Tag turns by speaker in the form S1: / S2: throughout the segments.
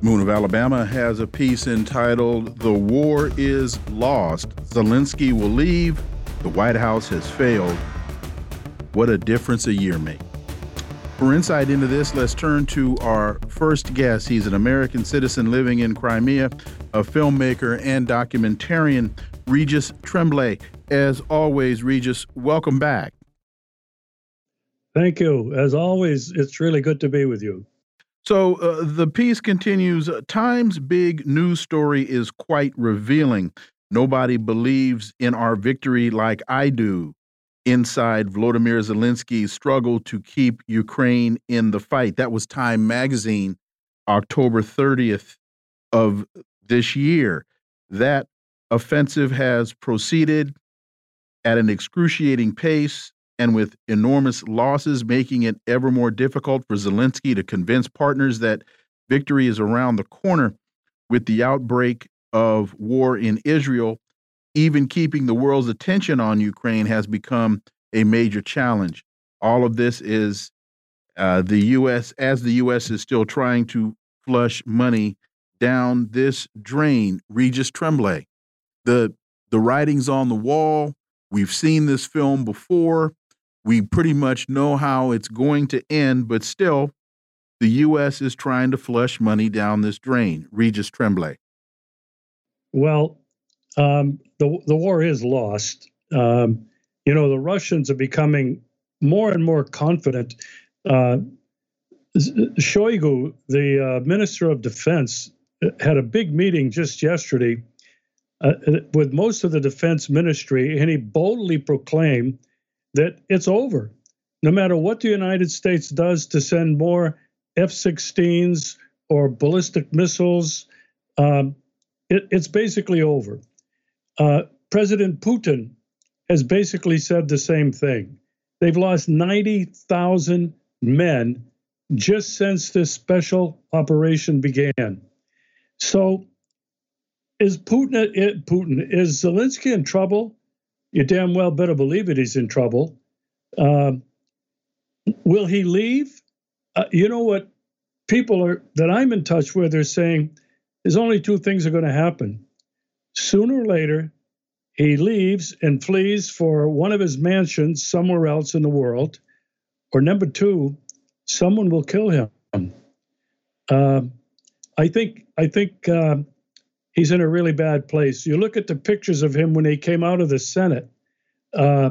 S1: Moon of Alabama has a piece entitled The War is Lost. Zelensky will leave. The White House has failed. What a difference a year makes. For insight into this, let's turn to our first guest. He's an American citizen living in Crimea, a filmmaker and documentarian, Regis Tremblay. As always, Regis, welcome back.
S2: Thank you. As always, it's really good to be with you.
S1: So uh, the piece continues Time's big news story is quite revealing. Nobody believes in our victory like I do. Inside Volodymyr Zelensky's struggle to keep Ukraine in the fight. That was Time magazine, October 30th of this year. That offensive has proceeded at an excruciating pace and with enormous losses, making it ever more difficult for Zelensky to convince partners that victory is around the corner. With the outbreak of war in Israel, even keeping the world's attention on Ukraine has become a major challenge. All of this is uh, the U.S., as the U.S. is still trying to flush money down this drain. Regis Tremblay, the the writing's on the wall. We've seen this film before. We pretty much know how it's going to end, but still, the U.S. is trying to flush money down this drain. Regis Tremblay.
S2: Well, um, the the war is lost. Um, you know, the Russians are becoming more and more confident. Uh, Shoigu, the uh, Minister of Defense, had a big meeting just yesterday uh, with most of the defense ministry, and he boldly proclaimed that it's over. No matter what the United States does to send more F 16s or ballistic missiles, um, it, it's basically over. Uh, President Putin has basically said the same thing. They've lost 90,000 men just since this special operation began. So, is Putin, uh, Putin is Zelensky in trouble? You damn well better believe it. He's in trouble. Um, will he leave? Uh, you know what? People are that I'm in touch with are saying there's only two things are going to happen. Sooner or later, he leaves and flees for one of his mansions somewhere else in the world, or number two, someone will kill him. Uh, I think I think uh, he's in a really bad place. You look at the pictures of him when he came out of the Senate uh,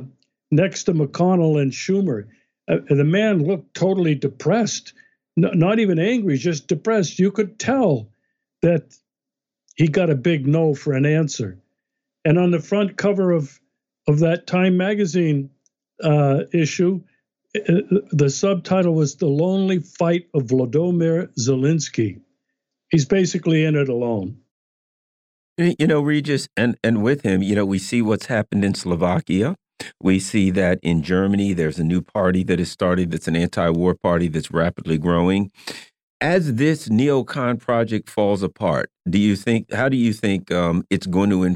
S2: next to McConnell and Schumer. Uh, the man looked totally depressed, not even angry, just depressed. You could tell that he got a big no for an answer. And on the front cover of of that Time magazine uh, issue, uh, the subtitle was "The Lonely Fight of Vladimir Zelensky." He's basically in it alone.
S3: You know, Regis, and and with him, you know, we see what's happened in Slovakia. We see that in Germany, there's a new party that has started that's an anti-war party that's rapidly growing. As this neocon project falls apart, do you think? How do you think um, it's going to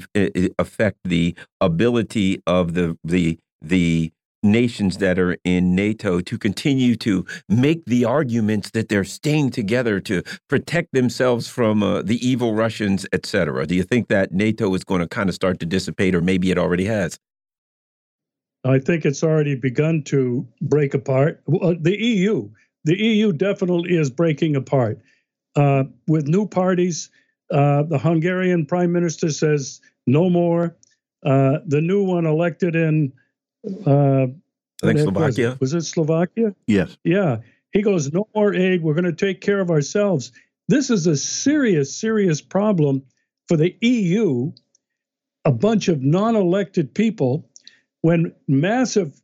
S3: affect the ability of the the the nations that are in NATO to continue to make the arguments that they're staying together to protect themselves from uh, the evil Russians, etc. Do you think that NATO is going to kind of start to dissipate, or maybe it already has?
S2: I think it's already begun to break apart. Well, the EU, the EU definitely is breaking apart uh, with new parties. Uh, the Hungarian prime minister says no more. Uh, the new one elected in uh,
S3: I think Slovakia.
S2: Was it, was it Slovakia?
S1: Yes.
S2: Yeah. He goes, no more aid. We're going to take care of ourselves. This is a serious, serious problem for the EU. A bunch of non elected people, when massive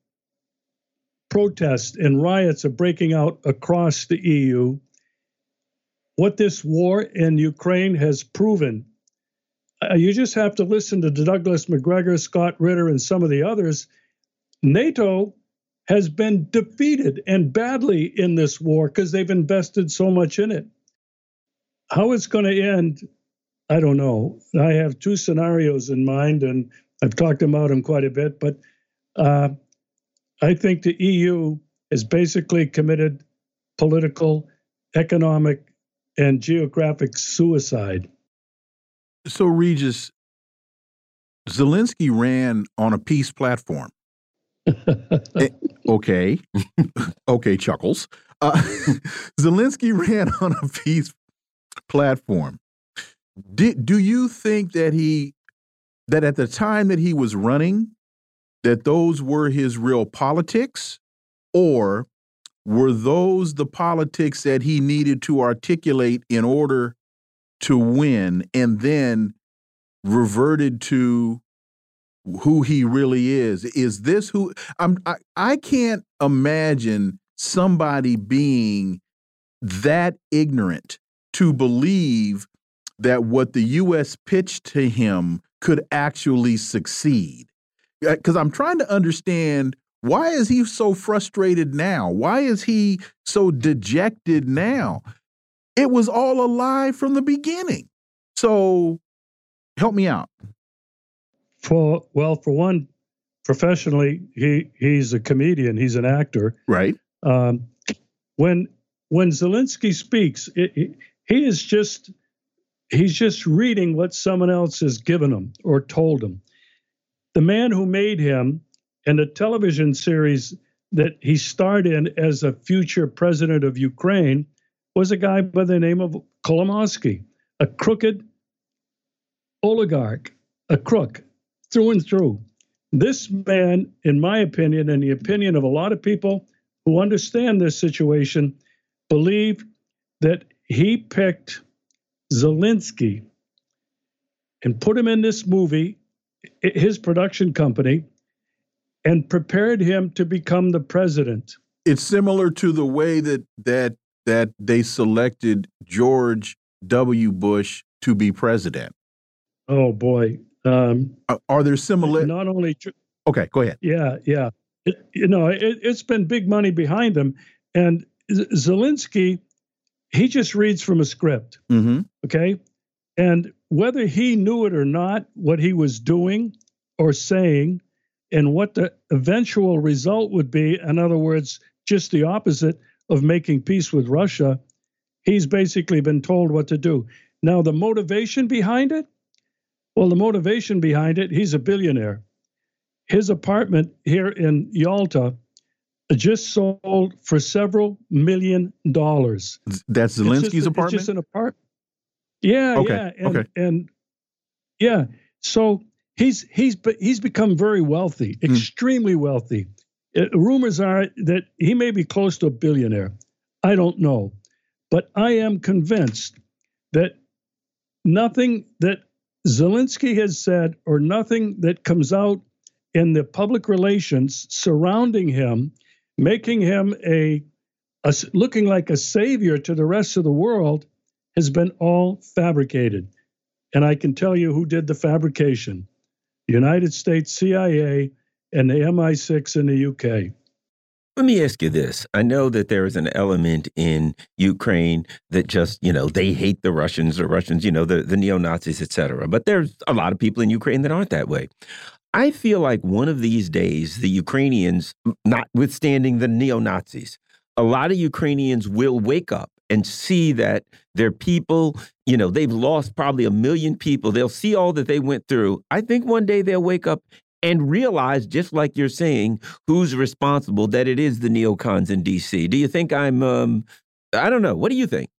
S2: protests and riots are breaking out across the EU. What this war in Ukraine has proven, uh, you just have to listen to Douglas Macgregor, Scott Ritter, and some of the others. NATO has been defeated and badly in this war because they've invested so much in it. How it's going to end, I don't know. I have two scenarios in mind, and I've talked about them quite a bit, but uh, I think the EU has basically committed political, economic, and geographic suicide.
S1: So, Regis, Zelensky ran on a peace platform. Eh, okay. okay, chuckles. Uh, Zelensky ran on a peace platform. Did, do you think that he, that at the time that he was running, that those were his real politics? Or were those the politics that he needed to articulate in order to win and then reverted to who he really is is this who i'm I, I can't imagine somebody being that ignorant to believe that what the us pitched to him could actually succeed uh, because I'm trying to understand why is he so frustrated now? Why is he so dejected now? It was all a lie from the beginning. So help me out.
S2: For well, for one, professionally, he he's a comedian. He's an actor.
S1: Right. Um,
S2: when when Zelensky speaks, it, it, he is just he's just reading what someone else has given him or told him the man who made him and the television series that he starred in as a future president of Ukraine was a guy by the name of Kolomoisky, a crooked oligarch, a crook through and through. This man, in my opinion, and the opinion of a lot of people who understand this situation, believe that he picked Zelensky and put him in this movie his production company and prepared him to become the president.
S1: It's similar to the way that that that they selected George W. Bush to be president.
S2: Oh boy, um,
S1: are, are, there similar?
S2: Not only.
S1: Okay, go ahead.
S2: Yeah, yeah. It, you know, it, has been big money behind him, and Zelensky, he just reads from a script.
S1: Mm -hmm.
S2: Okay, and whether he knew it or not, what he was doing or saying, and what the eventual result would be, in other words, just the opposite of making peace with Russia, he's basically been told what to do. Now, the motivation behind it? Well, the motivation behind it, he's a billionaire. His apartment here in Yalta just sold for several million dollars.
S1: That's Zelensky's
S2: just,
S1: apartment?
S2: It's just an apartment. Yeah,
S1: okay.
S2: yeah, and,
S1: okay.
S2: and yeah. So he's he's he's become very wealthy, mm. extremely wealthy. It, uh, rumors are that he may be close to a billionaire. I don't know, but I am convinced that nothing that Zelensky has said or nothing that comes out in the public relations surrounding him, making him a, a looking like a savior to the rest of the world has been all fabricated. And I can tell you who did the fabrication the United States CIA and the MI6 in the UK.
S3: Let me ask you this. I know that there is an element in Ukraine that just, you know, they hate the Russians or Russians, you know, the, the neo Nazis, et cetera. But there's a lot of people in Ukraine that aren't that way. I feel like one of these days, the Ukrainians, notwithstanding the neo Nazis, a lot of Ukrainians will wake up and see that their people, you know, they've lost probably a million people. They'll see all that they went through. I think one day they'll wake up and realize, just like you're saying, who's responsible, that it is the neocons in D.C. Do you think I'm, um, I don't know. What do you think?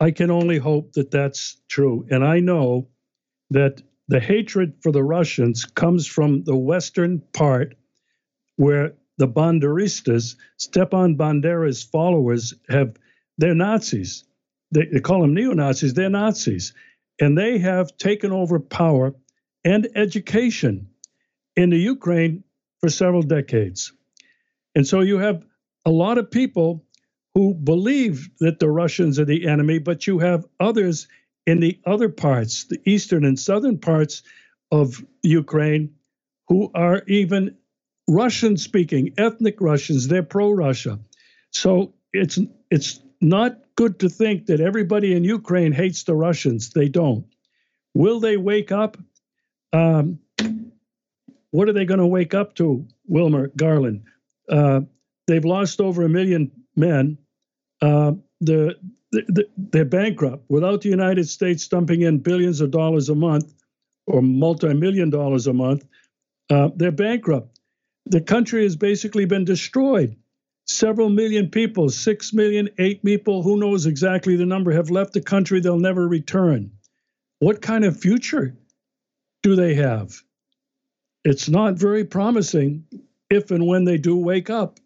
S2: I can only hope that that's true. And I know that the hatred for the Russians comes from the western part where the Banderistas, Stepan Bandera's followers, have they're Nazis. They, they call them neo Nazis, they're Nazis. And they have taken over power and education in the Ukraine for several decades. And so you have a lot of people who believe that the Russians are the enemy, but you have others in the other parts, the eastern and southern parts of Ukraine, who are even Russian speaking, ethnic Russians. They're pro Russia. So it's it's not good to think that everybody in Ukraine hates the Russians. They don't. Will they wake up? Um, what are they going to wake up to, Wilmer Garland? Uh, they've lost over a million men. Uh, the, the, they're bankrupt. Without the United States dumping in billions of dollars a month or multi-million dollars a month, uh, they're bankrupt. The country has basically been destroyed. Several million people, six million, eight people, who knows exactly the number, have left the country. They'll never return. What kind of future do they have? It's not very promising if and when they do wake up.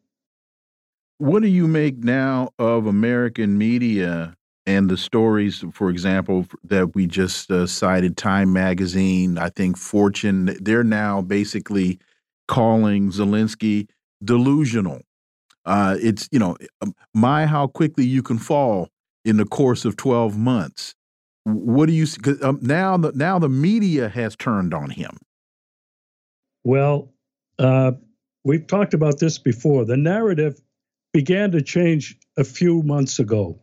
S1: What do you make now of American media and the stories, for example, that we just uh, cited Time Magazine, I think Fortune, they're now basically calling Zelensky delusional. Uh, it's, you know, um, my how quickly you can fall in the course of 12 months. What do you see? Um, now, the, now the media has turned on him.
S2: Well, uh, we've talked about this before. The narrative began to change a few months ago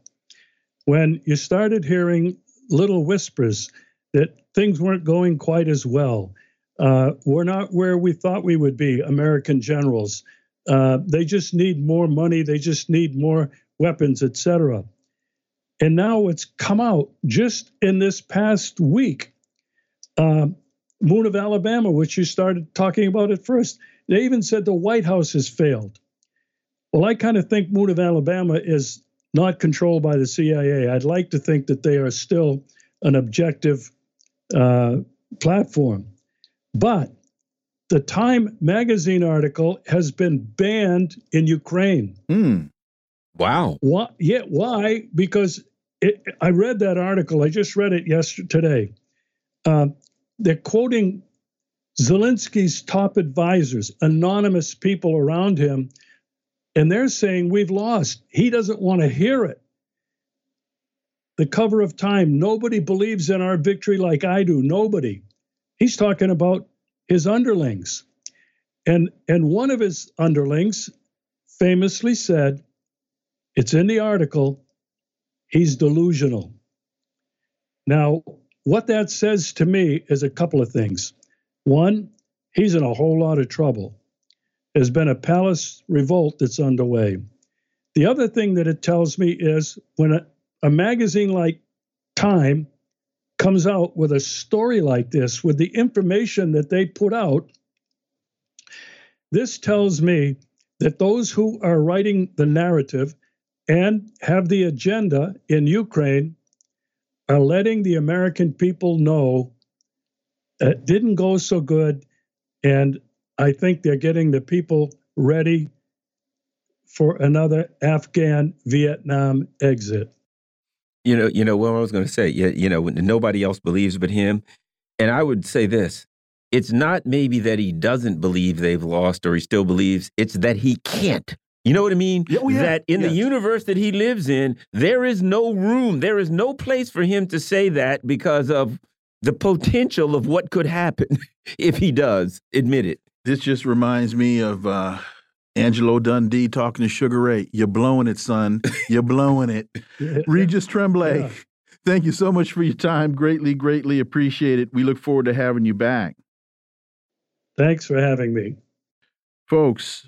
S2: when you started hearing little whispers that things weren't going quite as well. Uh, we're not where we thought we would be, American generals. Uh, they just need more money, they just need more weapons, etc. And now it's come out just in this past week. Uh, Moon of Alabama, which you started talking about at first, they even said the White House has failed. Well, I kind of think Moon of Alabama is not controlled by the CIA. I'd like to think that they are still an objective uh, platform. But the Time magazine article has been banned in Ukraine.
S1: Mm.
S3: Wow.
S2: Why? Yeah, why? Because it, I read that article. I just read it yesterday. Uh, they're quoting Zelensky's top advisors, anonymous people around him, and they're saying we've lost. He doesn't want to hear it. The cover of time, nobody believes in our victory like I do. Nobody. He's talking about his underlings. And, and one of his underlings famously said, it's in the article, he's delusional. Now, what that says to me is a couple of things. One, he's in a whole lot of trouble there's been a palace revolt that's underway. The other thing that it tells me is when a, a magazine like Time comes out with a story like this, with the information that they put out, this tells me that those who are writing the narrative and have the agenda in Ukraine are letting the American people know it didn't go so good and I think they're getting the people ready for another Afghan Vietnam exit.
S3: You know, you know what I was going to say. Yeah, you know, nobody else believes but him. And I would say this: it's not maybe that he doesn't believe they've lost or he still believes; it's that he can't. You know what I mean?
S1: Oh, yeah.
S3: That in
S1: yes.
S3: the universe that he lives in, there is no room, there is no place for him to say that because of the potential of what could happen if he does admit it.
S1: This just reminds me of uh, Angelo Dundee talking to Sugar Ray. You're blowing it, son. You're blowing it. Regis Tremblay, yeah. thank you so much for your time. Greatly, greatly appreciate it. We look forward to having you back.
S2: Thanks for having me.
S1: Folks,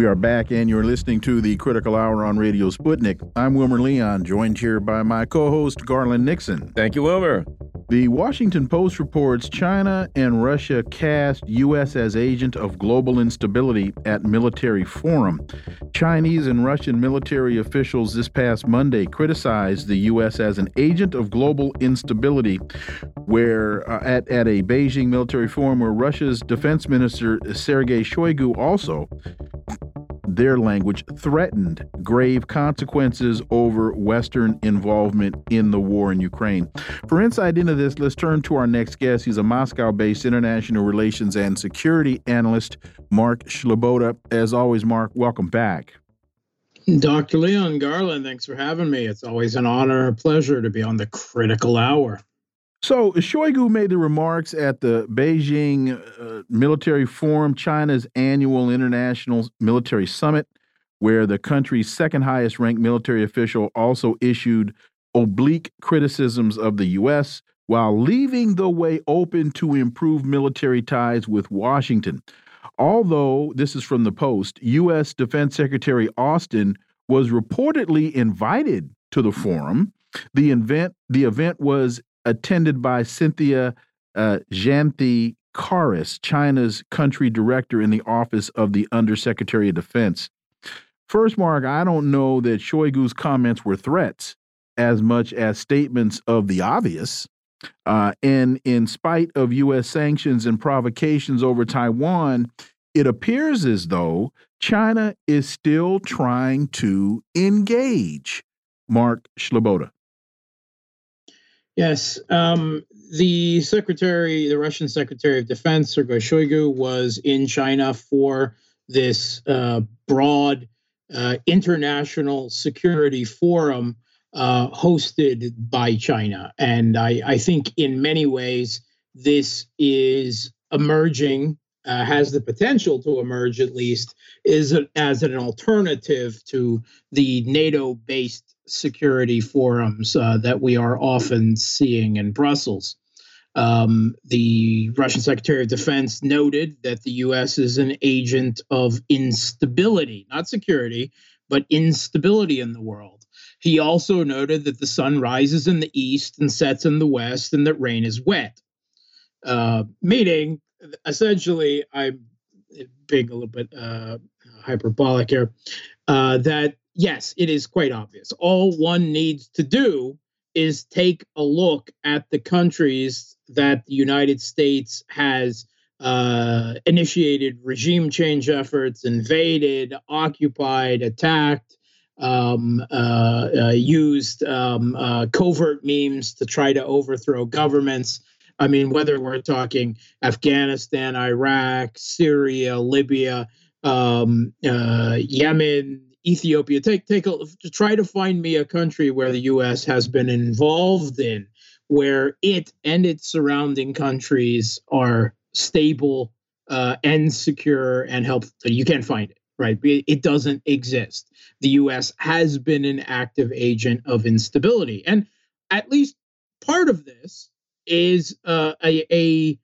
S1: We are back, and you're listening to the Critical Hour on Radio Sputnik. I'm Wilmer Leon, joined here by my co host, Garland Nixon.
S3: Thank you, Wilmer.
S1: The Washington Post reports China and Russia cast U.S. as agent of global instability at military forum. Chinese and Russian military officials this past Monday criticized the U.S. as an agent of global instability, where uh, at, at a Beijing military forum where Russia's defense minister Sergei Shoigu also their language threatened grave consequences over Western involvement in the war in Ukraine. For insight into this, let's turn to our next guest. He's a Moscow based international relations and security analyst, Mark Sleboda. As always, Mark, welcome back.
S4: Dr. Leon Garland, thanks for having me. It's always an honor and pleasure to be on the critical hour.
S1: So Shoigu made the remarks at the Beijing uh, Military Forum, China's annual international military summit, where the country's second highest ranked military official also issued oblique criticisms of the U.S. while leaving the way open to improve military ties with Washington. Although this is from the Post, U.S. Defense Secretary Austin was reportedly invited to the forum. The event the event was attended by Cynthia uh, Xanthi Carras, China's country director in the office of the Undersecretary of Defense. First, Mark, I don't know that Shoigu's comments were threats as much as statements of the obvious. Uh, and in spite of U.S. sanctions and provocations over Taiwan, it appears as though China is still trying to engage. Mark Sleboda.
S4: Yes. Um, the secretary, the Russian Secretary of Defense, Sergei Shoigu, was in China for this uh, broad uh, international security forum uh, hosted by China. And I, I, think in many ways, this is emerging, uh, has the potential to emerge at least, is a, as an alternative to the NATO based security forums uh, that we are often seeing in Brussels. Um, the Russian Secretary of Defense noted that the U.S. is an agent of instability, not security, but instability in the world. He also noted that the sun rises in the east and sets in the west, and that rain is wet. Uh, meaning, essentially, I'm being a little bit uh, hyperbolic here, uh, that yes, it is quite obvious. All one needs to do is take a look at the countries that the United States has uh, initiated regime change efforts, invaded, occupied, attacked, um, uh, uh, used um, uh, covert memes to try to overthrow governments. I mean, whether we're talking Afghanistan, Iraq, Syria, Libya, um, uh, Yemen, Ethiopia. Take take a try to find me a country where the U.S. has been involved in, where it and its surrounding countries are stable uh, and secure and help. You can't find it, right? It doesn't exist. The U.S. has been an active agent of instability, and at least part of this is uh, a, a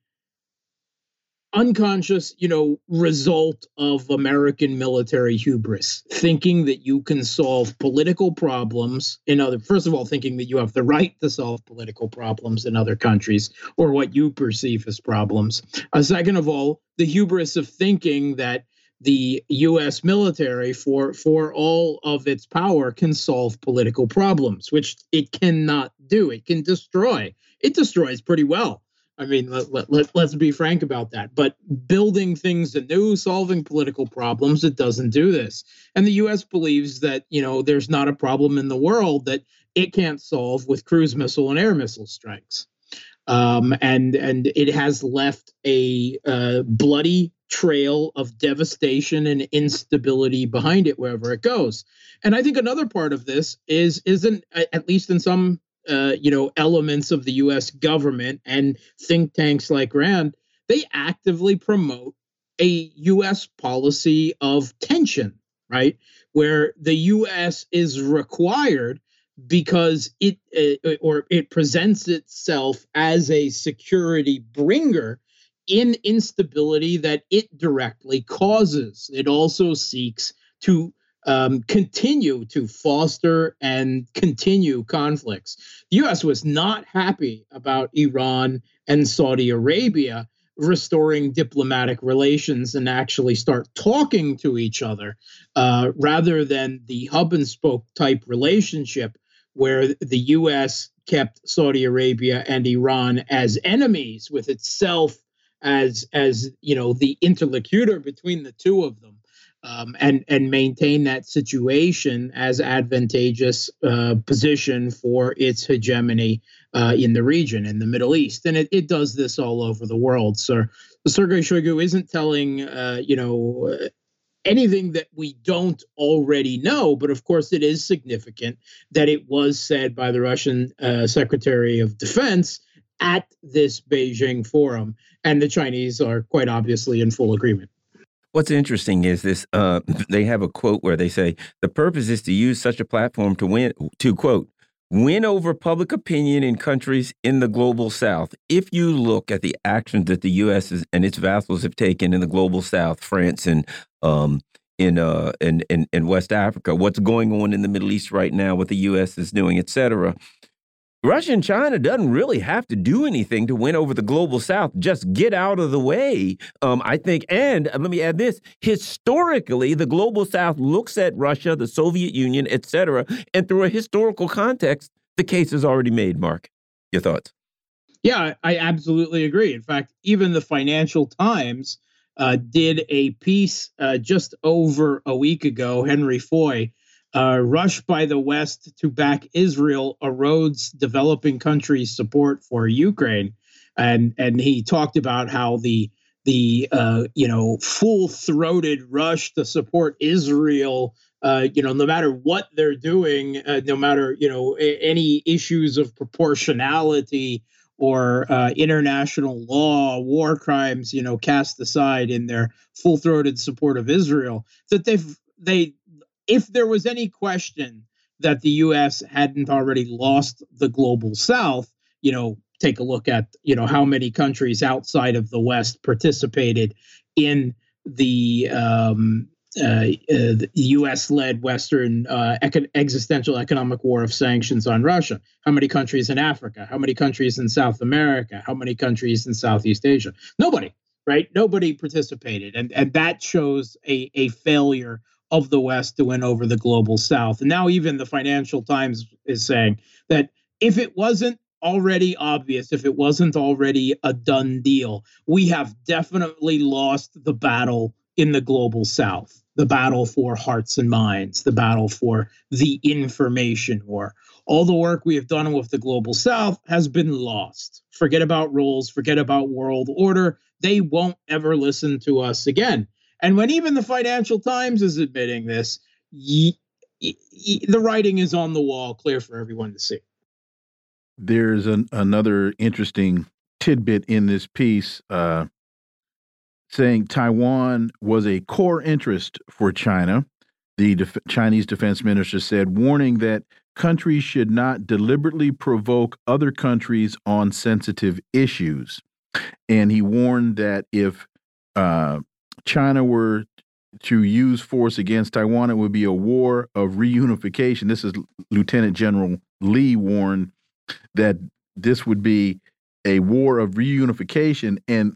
S4: unconscious, you know, result of American military hubris, thinking that you can solve political problems in other first of all, thinking that you have the right to solve political problems in other countries or what you perceive as problems. Uh, second of all, the hubris of thinking that the US military for for all of its power can solve political problems, which it cannot do. It can destroy. It destroys pretty well I mean, let, let, let, let's be frank about that. But building things anew, solving political problems, it doesn't do this. And the U.S. believes that, you know, there's not a problem in the world that it can't solve with cruise missile and air missile strikes. Um, and and it has left a uh, bloody trail of devastation and instability behind it wherever it goes. And I think another part of this is isn't at least in some uh, you know elements of the U.S. government and think tanks like RAND, they actively promote a U.S. policy of tension, right? Where the U.S. is required because it uh, or it presents itself as a security bringer in instability that it directly causes. It also seeks to um, continue to foster and continue conflicts. The U.S. was not happy about Iran and Saudi Arabia restoring diplomatic relations and actually start talking to each other uh, rather than the hub and spoke type relationship where the U.S. kept Saudi Arabia and Iran as enemies with itself as as you know the interlocutor between the two of them um, and and maintain that situation as advantageous uh, position for its hegemony uh, in the region in the Middle East, and it, it does this all over the world. So Sergei Shoigu isn't telling uh, you know anything that we don't already know, but of course it is significant that it was said by the Russian uh, Secretary of Defense at this Beijing forum, and the Chinese are quite obviously in full agreement.
S3: What's interesting is this: uh, they have a quote where they say the purpose is to use such a platform to win to quote win over public opinion in countries in the global south. If you look at the actions that the U.S. and its vassals have taken in the global south, France and um, in, uh, in, in, in West Africa, what's going on in the Middle East right now, what the U.S. is doing, et cetera, Russia and China doesn't really have to do anything to win over the global South. Just get out of the way, um, I think. And uh, let me add this: historically, the global South looks at Russia, the Soviet Union, etc., and through a historical context, the case is already made. Mark, your thoughts?
S4: Yeah, I absolutely agree. In fact, even the Financial Times uh, did a piece uh, just over a week ago. Henry Foy uh, rush by the West to back Israel erodes developing countries' support for Ukraine, and and he talked about how the the uh, you know full throated rush to support Israel. Uh, you know, no matter what they're doing, uh, no matter you know a- any issues of proportionality or uh, international law, war crimes, you know, cast aside in their full-throated support of Israel, that they've they if there was any question that the U.S. hadn't already lost the global South, you know, take a look at you know how many countries outside of the West participated in the um, uh, uh, U.S.-led Western uh, existential economic war of sanctions on Russia. How many countries in Africa? How many countries in South America? How many countries in Southeast Asia? Nobody, right? Nobody participated, and and that shows a a failure of the West to win over the global South. And now, even the Financial Times is saying that if it wasn't already obvious, if it wasn't already a done deal, we have definitely lost the battle in the global South, the battle for hearts and minds, the battle for the information war. All the work we have done with the global South has been lost. Forget about rules, forget about world order. They won't ever listen to us again. And when even the Financial Times is admitting this, the writing is on the wall, clear for everyone to see.
S1: There's an, another interesting tidbit in this piece uh, saying Taiwan was a core interest for China. The def Chinese defense minister said, warning that countries should not deliberately provoke other countries on sensitive issues. And he warned that if uh, China were to use force against Taiwan, it would be a war of reunification. This is Lieutenant General Lee warned that this would be a war of reunification. And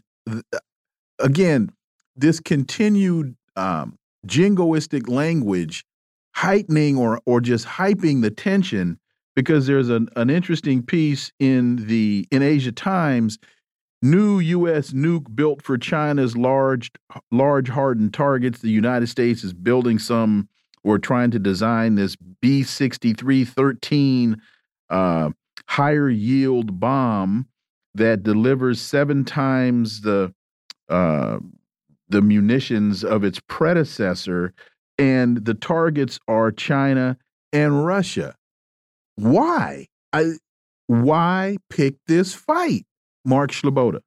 S1: again, this continued um, jingoistic language heightening or or just hyping the tension because there's an, an interesting piece in the in Asia Times New U.S. nuke built for China's large, large hardened targets. The United States is building some or trying to design this B 6313 uh, higher yield bomb that delivers seven times the uh, the munitions of its predecessor, and the targets are China and Russia. Why? I why pick this fight? Mark Sleboda?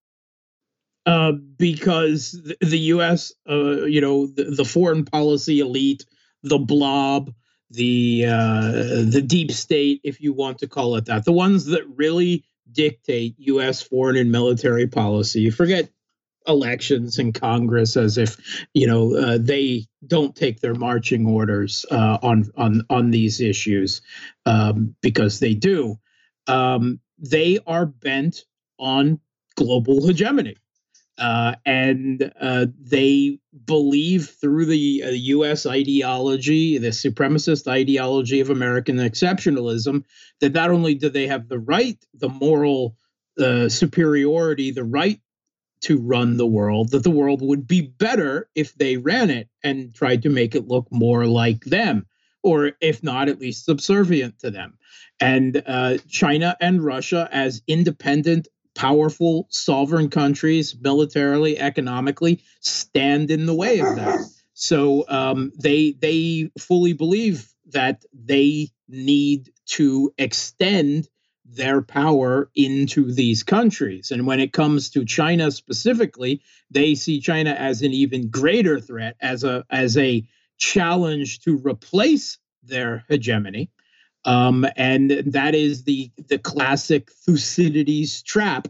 S4: Uh, because the, U.S., uh, you know, the, the, foreign policy elite, the blob, the uh, the deep state, if you want to call it that, the ones that really dictate U.S. foreign and military policy. You forget elections in Congress as if you know uh, they don't take their marching orders uh, on on on these issues um, because they do. Um, they are bent on global hegemony. Uh, and uh, they believe through the uh, U.S. ideology, the supremacist ideology of American exceptionalism, that not only do they have the right, the moral uh, superiority, the right to run the world, that the world would be better if they ran it and tried to make it look more like them, or if not, at least subservient to them. And uh, China and Russia, as independent powerful sovereign countries militarily economically stand in the way of that. So um, they they fully believe that they need to extend their power into these countries. And when it comes to China specifically they see China as an even greater threat as a as a challenge to replace their hegemony um, and that is the the classic Thucydides trap,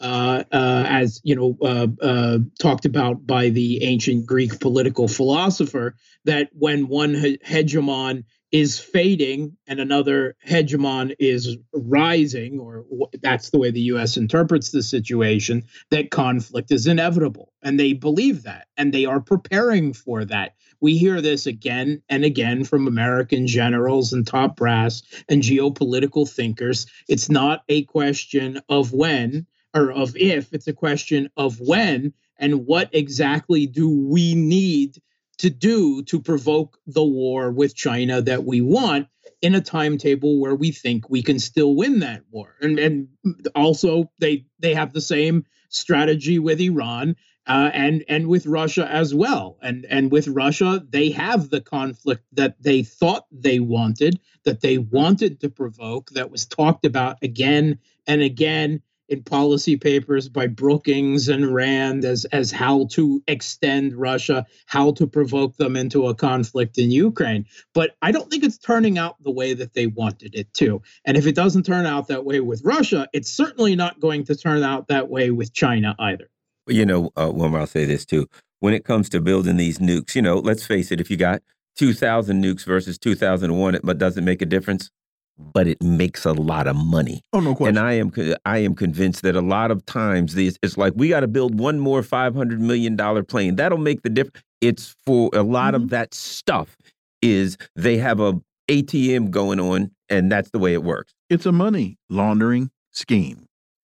S4: uh, uh, as you know, uh, uh talked about by the ancient Greek political philosopher. That when one he- hegemon is fading and another hegemon is rising, or that's the way the U.S. interprets the situation, that conflict is inevitable, and they believe that, and they are preparing for that. We hear this again and again from American generals and top brass and geopolitical thinkers. It's not a question of when or of if, it's a question of when and what exactly do we need to do to provoke the war with China that we want in a timetable where we think we can still win that war. And and also they they have the same strategy with Iran uh, and and with Russia as well. And and with Russia, they have the conflict that they thought they wanted, that they wanted to provoke, that was talked about again and again in policy papers by Brookings and Rand as as how to extend Russia, how to provoke them into a conflict in Ukraine. But I don't think it's turning out the way that they wanted it to. And if it doesn't turn out that way with Russia, it's certainly not going to turn out that way with China either
S3: you know, uh, Wilmer, I'll say this too. When it comes to building these nukes, you know, let's face it, if you got 2,000 nukes versus 2001, it but doesn't make a difference, but it makes a lot of money.
S1: Oh, no question.
S3: And I am I am convinced that a lot of times these it's like we got to build one more 500 million dollar plane. That'll make the difference. It's for a lot mm -hmm. of mm-hmm. that stuff is they have a ATM going on and that's the way it works.
S1: It's a money laundering scheme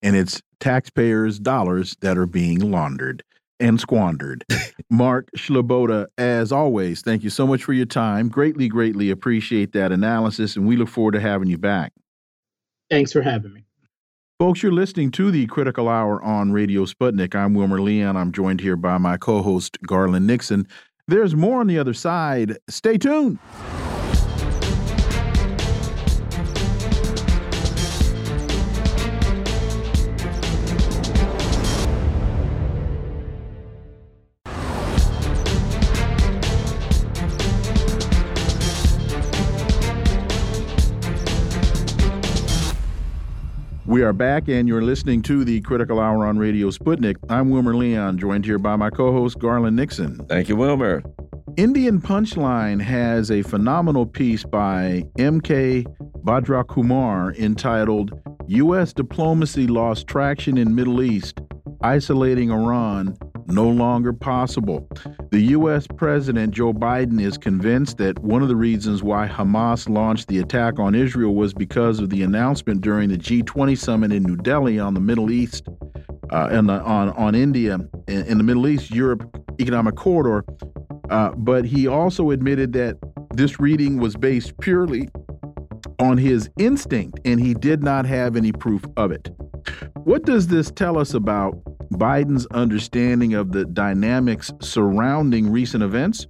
S1: and it's taxpayers' dollars that are being laundered and squandered. Mark Sleboda, as always, thank you so much for your time. Greatly, greatly appreciate that analysis, and we look forward to having you back.
S4: Thanks for having me.
S1: Folks, you're listening to the Critical Hour on Radio Sputnik. I'm Wilmer Leon. I'm joined here by my co host, Garland Nixon. There's more on the other side. Stay tuned. We are back, and you're listening to the Critical Hour on Radio Sputnik. I'm Wilmer Leon, joined here by my co host, Garland Nixon.
S3: Thank you, Wilmer.
S1: Indian Punchline has a phenomenal piece by M.K. Bhadrakumar entitled U.S. Diplomacy Lost Traction in Middle East, Isolating Iran no longer possible. The U.S. President Joe Biden is convinced that one of the reasons why Hamas launched the attack on Israel was because of the announcement during the G20 summit in New Delhi on the Middle East uh, and on on India in, in, the Middle East Europe economic corridor. Uh, but he also admitted that this reading was based purely on his instinct and he did not have any proof of it. What does this tell us about Biden's understanding of the dynamics surrounding recent events?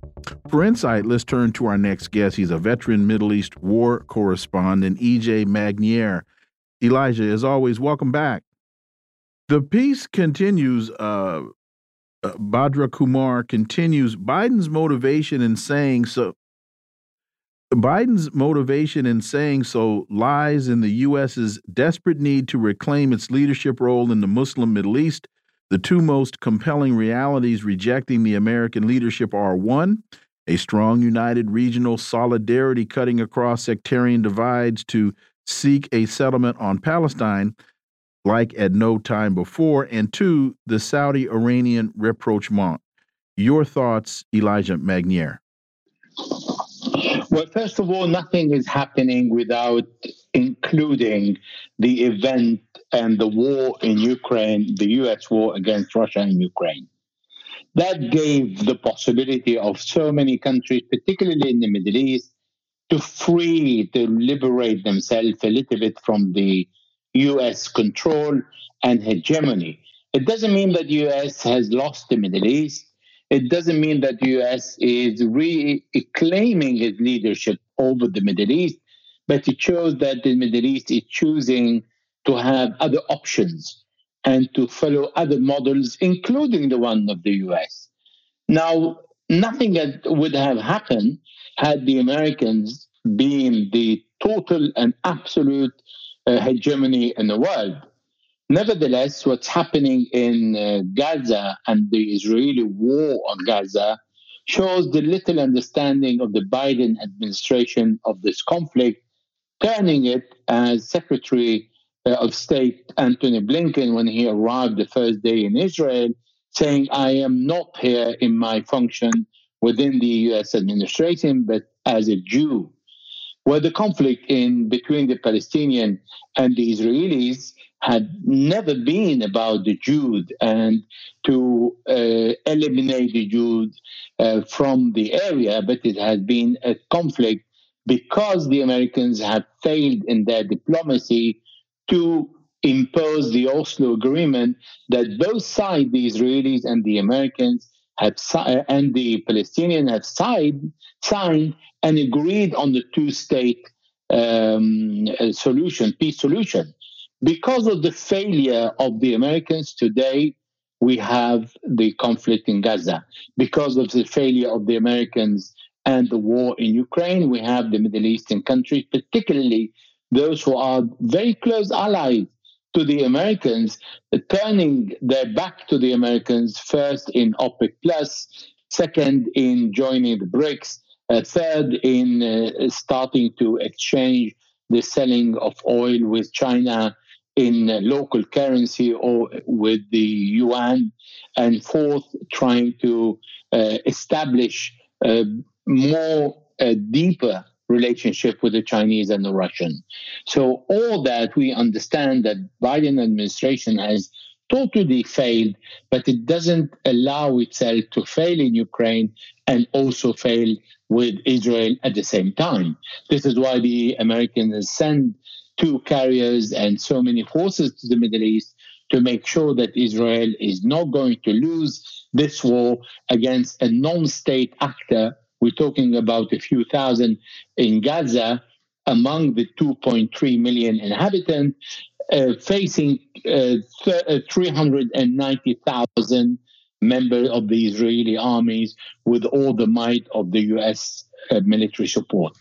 S1: For insight, let's turn to our next guest. He's a veteran Middle East war correspondent, EJ Magnier. Elijah, as always, welcome back. The piece continues. Uh, uh, Bhadrakumar continues. Biden's motivation in saying so. Biden's motivation in saying so lies in the U.S.'s desperate need to reclaim its leadership role in the Muslim Middle East The two most compelling realities rejecting the American leadership are one, a strong united regional solidarity cutting across sectarian divides to seek a settlement on Palestine like at no time before, and two, the Saudi Iranian rapprochement. Your thoughts, Elijah Magnier?
S5: Well, first of all, nothing is happening without including the event and the war in Ukraine, the US war against Russia and Ukraine. That gave the possibility of so many countries, particularly in the Middle East, to free, to liberate themselves a little bit from the US control and hegemony. It doesn't mean that the US has lost the Middle East. It doesn't mean that the US is reclaiming its leadership over the Middle East, but it shows that the Middle East is choosing to have other options and to follow other models, including the one of the US. Now, nothing that would have happened had the Americans been the total and absolute uh, hegemony in the world. Nevertheless, what's happening in uh, Gaza and the Israeli war on Gaza shows the little understanding of the Biden administration of this conflict, turning it as Secretary of State Antony Blinken, when he arrived the first day in Israel, saying, I am not here in my function within the US administration, but as a Jew. Where the conflict in between the Palestinian and the Israelis had never been about the Jews and to uh, eliminate the Jews uh, from the area, but it has been a conflict because the Americans have failed in their diplomacy to impose the Oslo Agreement that both sides, the Israelis and the Americans, have and the Palestinians have signed, signed and agreed on the two-state um, solution, peace solution. Because of the failure of the Americans today, we have the conflict in Gaza. Because of the failure of the Americans and the war in Ukraine, we have the Middle Eastern countries, particularly those who are very close allies to the Americans, turning their back to the Americans, first in OPEC Plus, second in joining the BRICS, uh, third in uh, starting to exchange the selling of oil with China in uh, local currency or with the yuan, and fourth, trying to uh, establish uh, more uh, deeper relationship with the Chinese and the Russian. So all that we understand that Biden administration has totally failed, but it doesn't allow itself to fail in Ukraine and also fail with Israel at the same time. This is why the Americans send two carriers and so many forces to the Middle East to make sure that Israel is not going to lose this war against a non state actor we're talking about a few thousand in Gaza among the 2.3 million inhabitants, uh, facing uh, uh 390,000 members of the Israeli armies with all the might of the U.S. Uh, military support.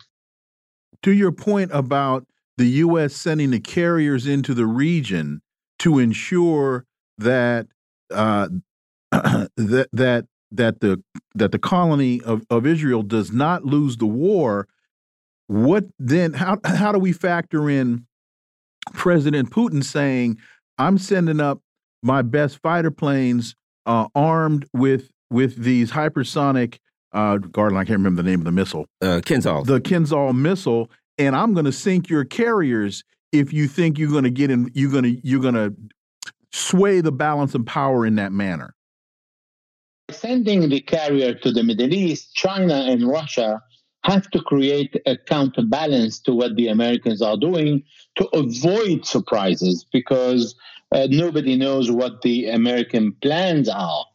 S1: To your point about the U.S. sending the carriers into the region to ensure that uh, that that that the that the colony of, of Israel does not lose the war, what then how how do we factor in President Putin saying, I'm sending up my best fighter planes uh, armed with with these hypersonic uh Garland, I can't remember the name of the missile.
S3: Uh Kinzhal.
S1: The Kinzhal missile, and I'm gonna sink your carriers if you think you're gonna get in you're gonna you're gonna sway the balance of power in that manner.
S5: Sending the carrier to the Middle East, China and Russia have to create a counterbalance to what the Americans are doing to avoid surprises because uh, nobody knows what the American plans are.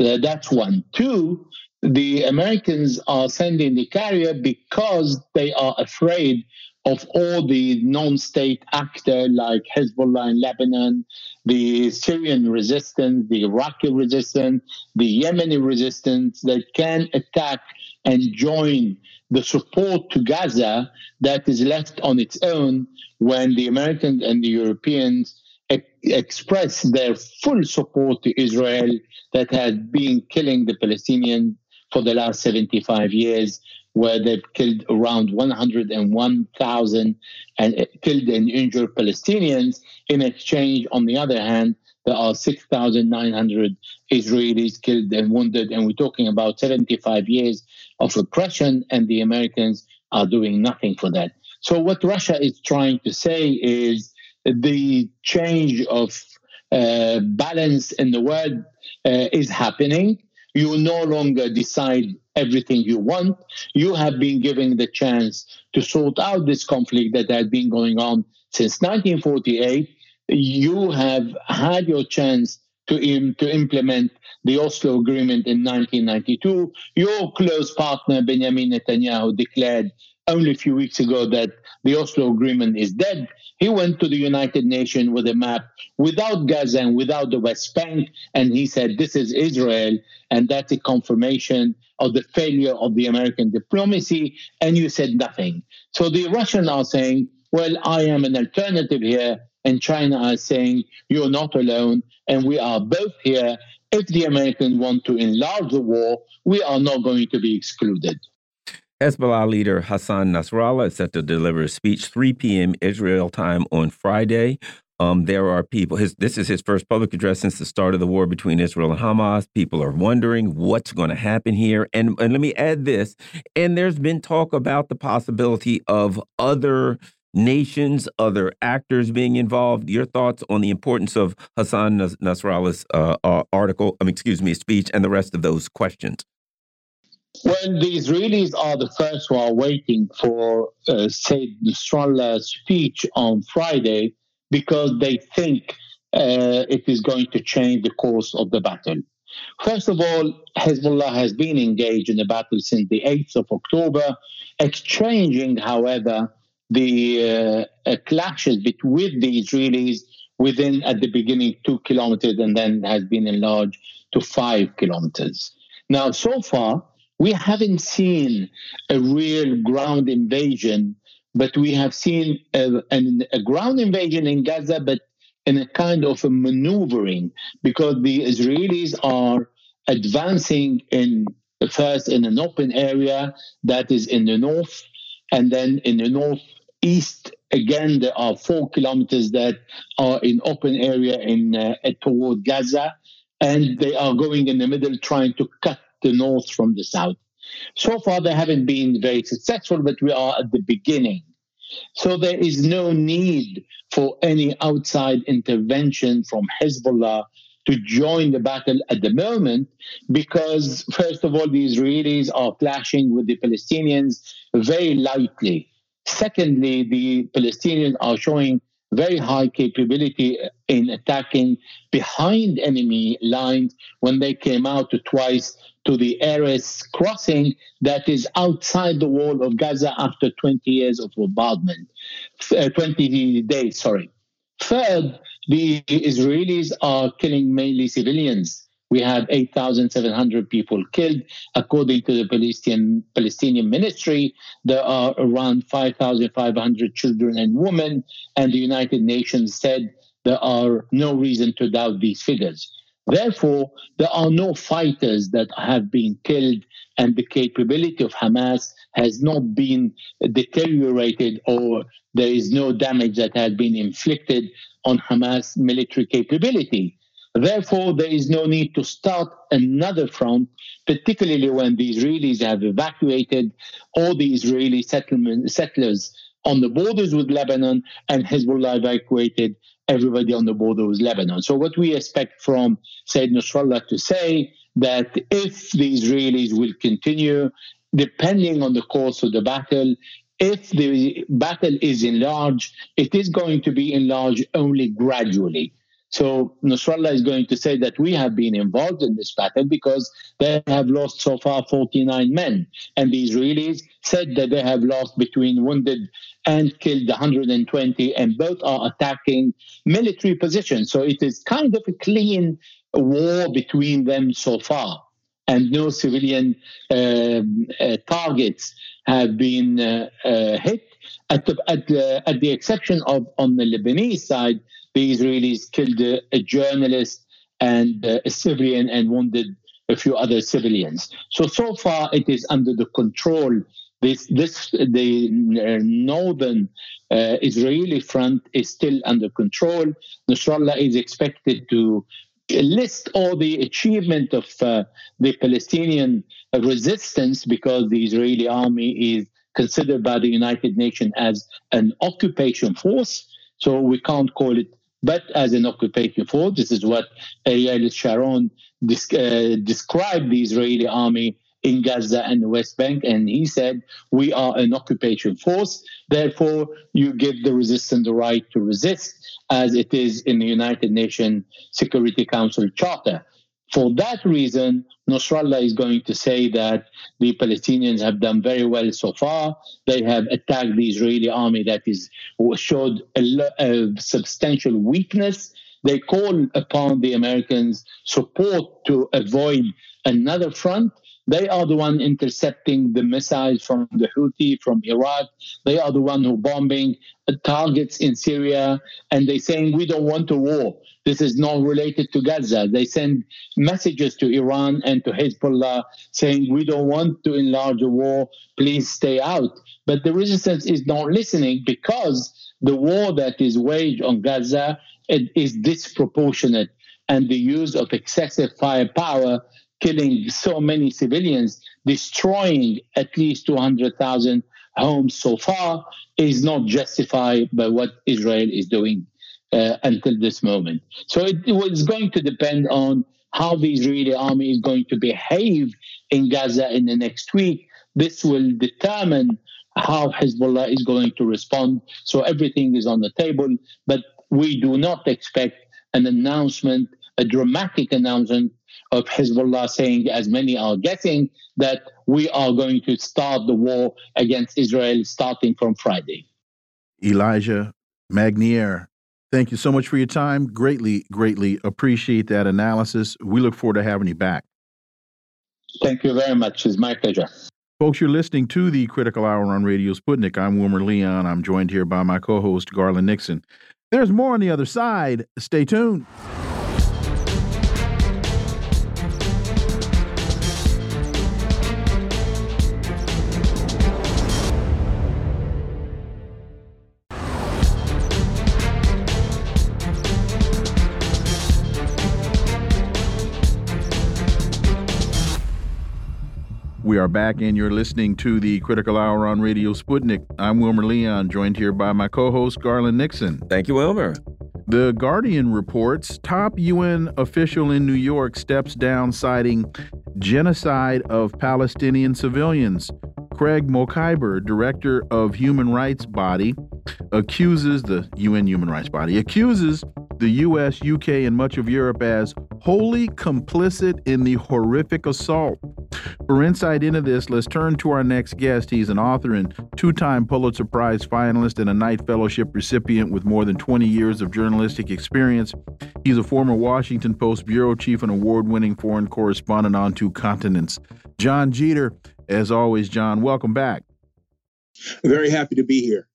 S5: Uh, that's one. Two, the Americans are sending the carrier because they are afraid of all the non-state actors like Hezbollah in Lebanon, the Syrian resistance, the Iraqi resistance, the Yemeni resistance that can attack and join the support to Gaza that is left on its own when the Americans and the Europeans express their full support to Israel that has been killing the Palestinians for the last 75 years, where they've killed around 101,000 and killed and injured Palestinians. In exchange, on the other hand, there are 6,900 Israelis killed and wounded, and we're talking about 75 years of oppression, and the Americans are doing nothing for that. So, what Russia is trying to say is the change of uh, balance in the world uh, is happening. You no longer decide everything you want. You have been given the chance to sort out this conflict that has been going on since 1948 you have had your chance to, Im- to implement the Oslo Agreement in 1992. Your close partner, Benjamin Netanyahu, declared only a few weeks ago that the Oslo Agreement is dead. He went to the United Nations with a map without Gaza and without the West Bank, and he said, This is Israel. And that's a confirmation of the failure of the American diplomacy. And you said nothing. So the Russians are saying, Well, I am an alternative here and China are saying, you're not alone, and we are both here. If the Americans want to enlarge the war, we are not going to be excluded.
S3: Hezbollah leader Hassan Nasrallah is set to deliver a speech 3 p.m. Israel time on Friday. Um, there are people. His, this is his first public address since the start of the war between Israel and Hamas. People are wondering what's going to happen here. And, and let me add this. And there's been talk about the possibility of other nations, other actors being involved. Your thoughts on the importance of Hassan Nasrallah's uh, uh, article, um, excuse me, speech, and the rest of those questions?
S5: Well, the Israelis are the first who are waiting for uh, Said Nasrallah's speech on Friday because they think uh, it is going to change the course of the battle. First of all, Hezbollah has been engaged in the battle since the 8th of October, exchanging, however, the uh, uh, clashes between the Israelis within, at the beginning, two kilometers and then has been enlarged to five kilometers. Now, so far, we haven't seen a real ground invasion, but we have seen a, a ground invasion in Gaza, but in a kind of a maneuvering because the Israelis are advancing in first in an open area that is in the north and then in the northeast, again, there are four kilometers that are in open area in uh, toward Gaza, and they are going in the middle, trying to cut the north from the south. So far, they haven't been very successful, but we are at the beginning. So there is no need for any outside intervention from Hezbollah to join the battle at the moment because, first of all, the Israelis are clashing with the Palestinians very lightly. Secondly, the Palestinians are showing very high capability in attacking behind enemy lines when they came out twice to the Erez crossing that is outside the wall of Gaza after 20 years of bombardment, uh, 20 days, sorry. Third, the Israelis are killing mainly civilians. We have 8,700 people killed. According to the Palestinian, Palestinian ministry, there are around 5,500 children and women. And the United Nations said there are no reason to doubt these figures. Therefore, there are no fighters that have been killed, and the capability of Hamas has not been deteriorated, or there is no damage that has been inflicted on Hamas military capability. Therefore, there is no need to start another front, particularly when the Israelis have evacuated all the Israeli settlers on the borders with Lebanon and Hezbollah evacuated everybody on the border with Lebanon. So what we expect from Said Nasrallah to say that if the Israelis will continue, depending on the course of the battle, if the battle is enlarged, it is going to be enlarged only gradually. So Nasrallah is going to say that we have been involved in this battle because they have lost so far 49 men. And the Israelis said that they have lost between wounded and killed 120, and both are attacking military positions. So it is kind of a clean war between them so far. And no civilian uh, uh, targets have been uh, uh hit, at the, at, the, at the exception of on the Lebanese side, the Israelis killed a, a journalist and uh, a civilian and wounded a few other civilians. So so far it is under the control. This this the uh, northern uh, Israeli front is still under control. Nasrallah is expected to list all the achievement of uh, the Palestinian resistance because the Israeli army is considered by the United Nations as an occupation force. So we can't call it but as an occupation force. This is what Ariel Sharon uh, described the Israeli army in Gaza and the West Bank, and he said, We are an occupation force, therefore, you give the resistance the right to resist, as it is in the United Nations Security Council Charter. For that reason, Nasrallah is going to say that the Palestinians have done very well so far. They have attacked the Israeli army that is showed a, a substantial weakness. They call upon the Americans' support to avoid another front. They are the one intercepting the missiles from the Houthi from Iraq. They are the one who bombing targets in Syria, and they saying we don't want a war. This is not related to Gaza. They send messages to Iran and to Hezbollah saying we don't want to enlarge a war. Please stay out. But the resistance is not listening because the war that is waged on Gaza is disproportionate, and the use of excessive firepower killing so many civilians, destroying at least 200,000 homes so far, is not justified by what Israel is doing uh, until this moment. So it, it going to depend on how the Israeli army is going to behave in Gaza in the next week. This will determine how Hezbollah is going to respond. So everything is on the table, but we do not expect an announcement, a dramatic announcement of Hezbollah saying, as many are guessing, that we are going to start the war against Israel starting from Friday.
S1: Elijah Magnier, thank you so much for your time. Greatly, greatly appreciate that analysis. We look forward to having you back.
S5: Thank you very much. It's my pleasure.
S1: Folks, you're listening to the Critical Hour on Radio Sputnik. I'm Wilmer Leon. I'm joined here by my co host, Garland Nixon. There's more on the other side. Stay tuned. We are back, and you're listening to the Critical Hour on Radio Sputnik. I'm Wilmer Leon, joined here by my co host, Garland Nixon.
S3: Thank you, Wilmer.
S1: The Guardian reports top UN official in New York steps down, citing genocide of Palestinian civilians. Craig Mokhiber, director of human rights body, accuses the UN human rights body, accuses the US, UK, and much of Europe as wholly complicit in the horrific assault. For insight into this, let's turn to our next guest. He's an author and two time Pulitzer Prize finalist and a Knight Fellowship recipient with more than 20 years of journalistic experience. He's a former Washington Post bureau chief and award winning foreign correspondent on two continents. Jon Jeter, as always, Jon, welcome back.
S6: Very happy to be here.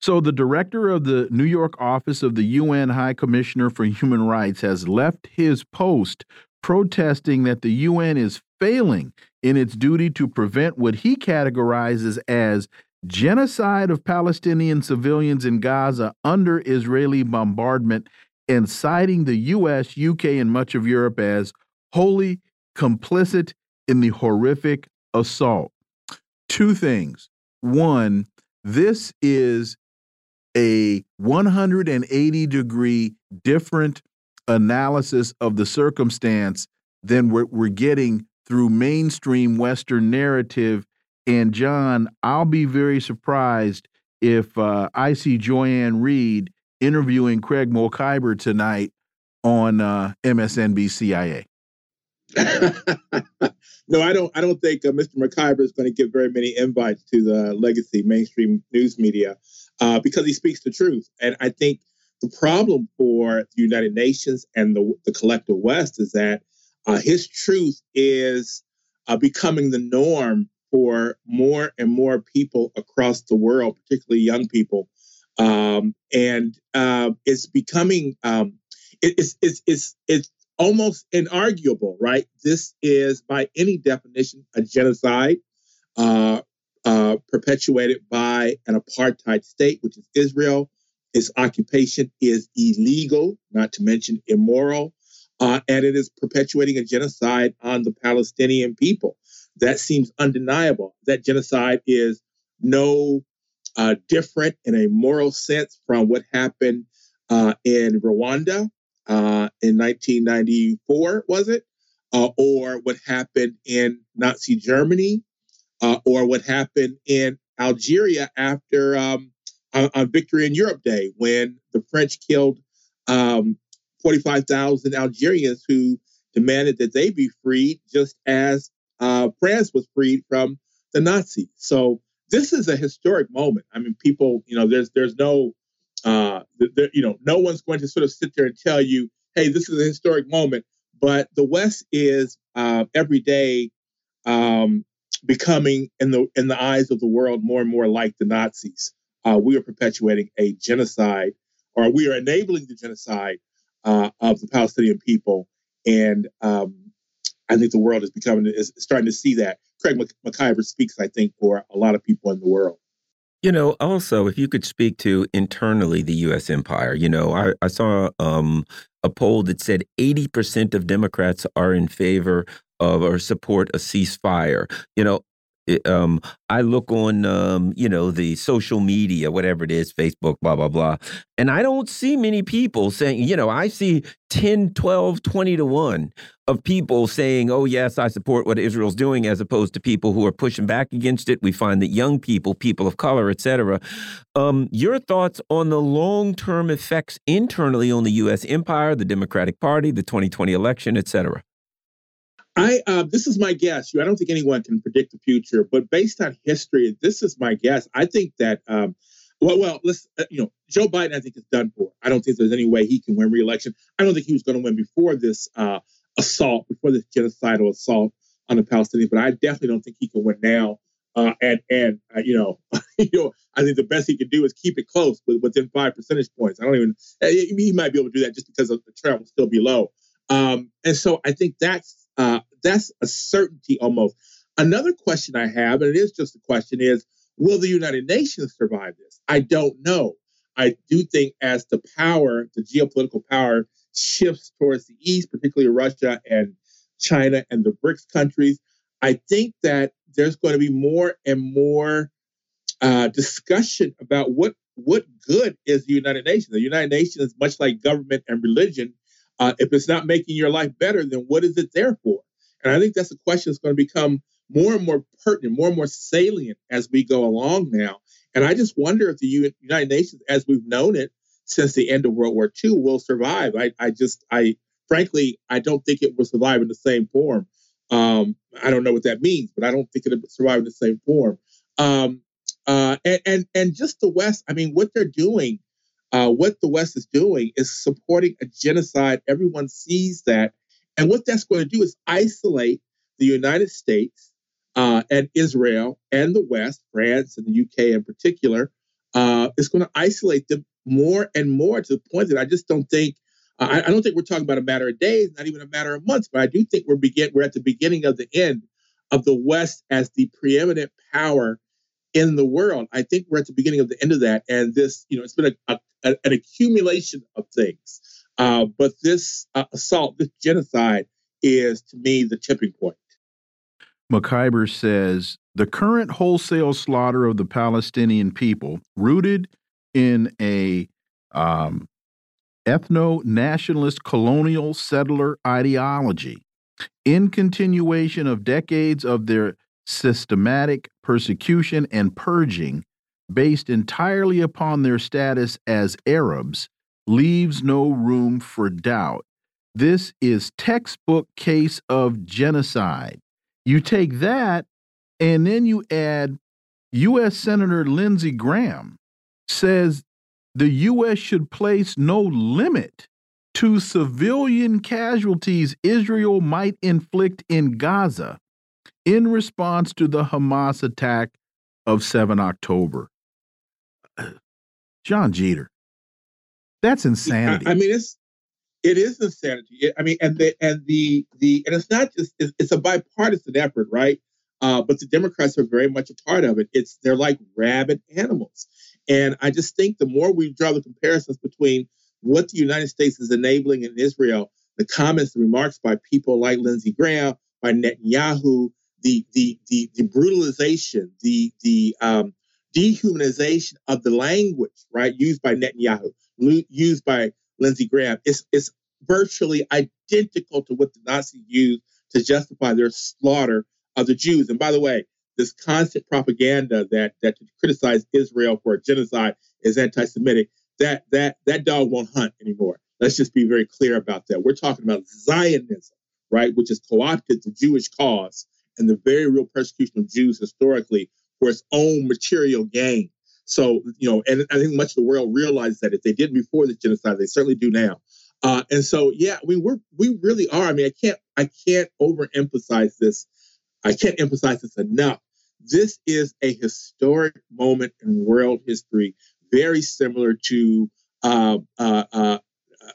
S1: So, the director of the New York office of the UN High Commissioner for Human Rights has left his post protesting that the UN is failing in its duty to prevent what he categorizes as genocide of Palestinian civilians in Gaza under Israeli bombardment and citing the US, UK, and much of Europe as wholly complicit in the horrific assault. Two things. One, this is a 180 degree different analysis of the circumstance than we're, we're getting through mainstream Western narrative. And Jon, I'll be very surprised if uh, I see Joy-Ann interviewing Craig Mokhiber tonight on uh, MSNBC
S6: no, I don't. I don't think uh, Mr. Mokhiber is going to give very many invites to the legacy mainstream news media uh, because he speaks the truth. And I think the problem for the United Nations and the, the collective West is that uh, his truth is uh, becoming the norm for more and more people across the world, particularly young people, um, and uh, it's becoming um, it, it's it's it's it's almost inarguable, right? This is by any definition a genocide. Uh, uh, perpetuated by an apartheid state, which is Israel. Its occupation is illegal, not to mention immoral, uh, and it is perpetuating a genocide on the Palestinian people. That seems undeniable. That genocide is no uh, different in a moral sense from what happened uh, in Rwanda uh, in 1994, was it? Uh, or what happened in Nazi Germany uh, or what happened in Algeria after um, on, on, Victory in Europe Day when the French killed um, 45,000 Algerians who demanded that they be freed, just as uh, France was freed from the Nazis. So this is a historic moment. I mean, people, you know, there's there's no, uh, there, you know, no one's going to sort of sit there and tell you, hey, this is a historic moment. But the West is uh, every day um, becoming in the in the eyes of the world more and more like the Nazis. Uh, we are perpetuating a genocide, or we are enabling the genocide uh, of the Palestinian people, and um, I think the world is becoming is starting to see that. Craig Mokhiber speaks, I think, for a lot of people in the world.
S3: You know, also, if you could speak to internally the U.S. empire, you know, I, I saw um, a poll that said 80% of Democrats are in favor of or support a ceasefire. You know, it, um, I look on, um, you know, the social media, whatever it is, Facebook, blah, blah, blah. And I don't see many people saying, you know, I see 10, 12, 20 to 1 of people saying, oh, yes, I support what Israel's doing, as opposed to people who are pushing back against it. We find that young people, people of color, etc. Um, your thoughts on the long term effects internally on the U.S. empire, the Democratic Party, the 2020 election, etc.
S6: I uh, this is my guess. You I don't think anyone can predict the future, but based on history, this is my guess. I think that um, well, well, let's uh, you know, Joe Biden. I think is done for. I don't think there's any way he can win re-election. I don't think he was going to win before this uh, assault, before this genocidal assault on the Palestinians. But I definitely don't think he can win now. Uh, and and uh, you know, you know, I think the best he can do is keep it close, with, within five percentage points. I don't even. Uh, he might be able to do that just because of the trend will still be low. Um, and so I think that's uh, that's a certainty almost. Another question I have, and it is just a question, is will the United Nations survive this? I don't know. I do think as the power, the geopolitical power shifts towards the east, particularly Russia and China and the BRICS countries, I think that there's going to be more and more uh, discussion about what what good is the United Nations. The United Nations is much like government and religion. Uh, if it's not making your life better, then what is it there for? And I think that's a question that's going to become more and more pertinent, more and more salient as we go along now. And I just wonder if the United Nations, as we've known it since the end of World War II, will survive. I, I just, I frankly, I don't think it will survive in the same form. Um, I don't know what that means, but I don't think it'll survive in the same form. Um, uh, and, and and just the West, I mean, what they're doing uh, what the West is doing is supporting a genocide. Everyone sees that. And what that's going to do is isolate the United States uh, and Israel and the West, France and the UK in particular. Uh, it's going to isolate them more and more to the point that I just don't think. Uh, I, don't think we're talking about a matter of days, not even a matter of months, but I do think we're begin we're at the beginning of the end of the West as the preeminent power in the world. I think we're at the beginning of the end of that, and this, you know, it's been a a, an accumulation of things. Uh, but this uh, assault, this genocide, is to me the tipping point.
S1: Mokhiber says the current wholesale slaughter of the Palestinian people, rooted in a um, ethno nationalist colonial settler ideology, in continuation of decades of their systematic persecution and purging, based entirely upon their status as Arabs, leaves no room for doubt. This is textbook case of genocide. You take that and then you add U.S. Senator Lindsey Graham says the U.S. should place no limit to civilian casualties Israel might inflict in Gaza in response to the Hamas attack of 7 October uh, Jon Jeter. That's insanity.
S6: I, I mean, it's it is insanity. It, I mean, and the and the the and it's not just it's, it's a bipartisan effort, right? Uh, but the Democrats are very much a part of it. It's they're like rabid animals, and I just think the more we draw the comparisons between what the United States is enabling in Israel, the comments, the remarks by people like Lindsey Graham, by Netanyahu, the the the, the brutalization, the the um, dehumanization of the language, right, used by Netanyahu, used by Lindsey Graham, is is virtually identical to what the Nazis used to justify their slaughter of the Jews. And by the way, this constant propaganda that that to criticize Israel for genocide is anti-Semitic, that that that dog won't hunt anymore. Let's just be very clear about that. We're talking about Zionism, right, which has co-opted the Jewish cause and the very real persecution of Jews historically for its own material gain. So, you know, and I think much of the world realizes that if they did before the genocide, they certainly do now. Uh, and so, yeah, mean, we're we really are. I mean, I can't I can't overemphasize this. I can't emphasize this enough. This is a historic moment in world history, very similar to uh, uh, uh,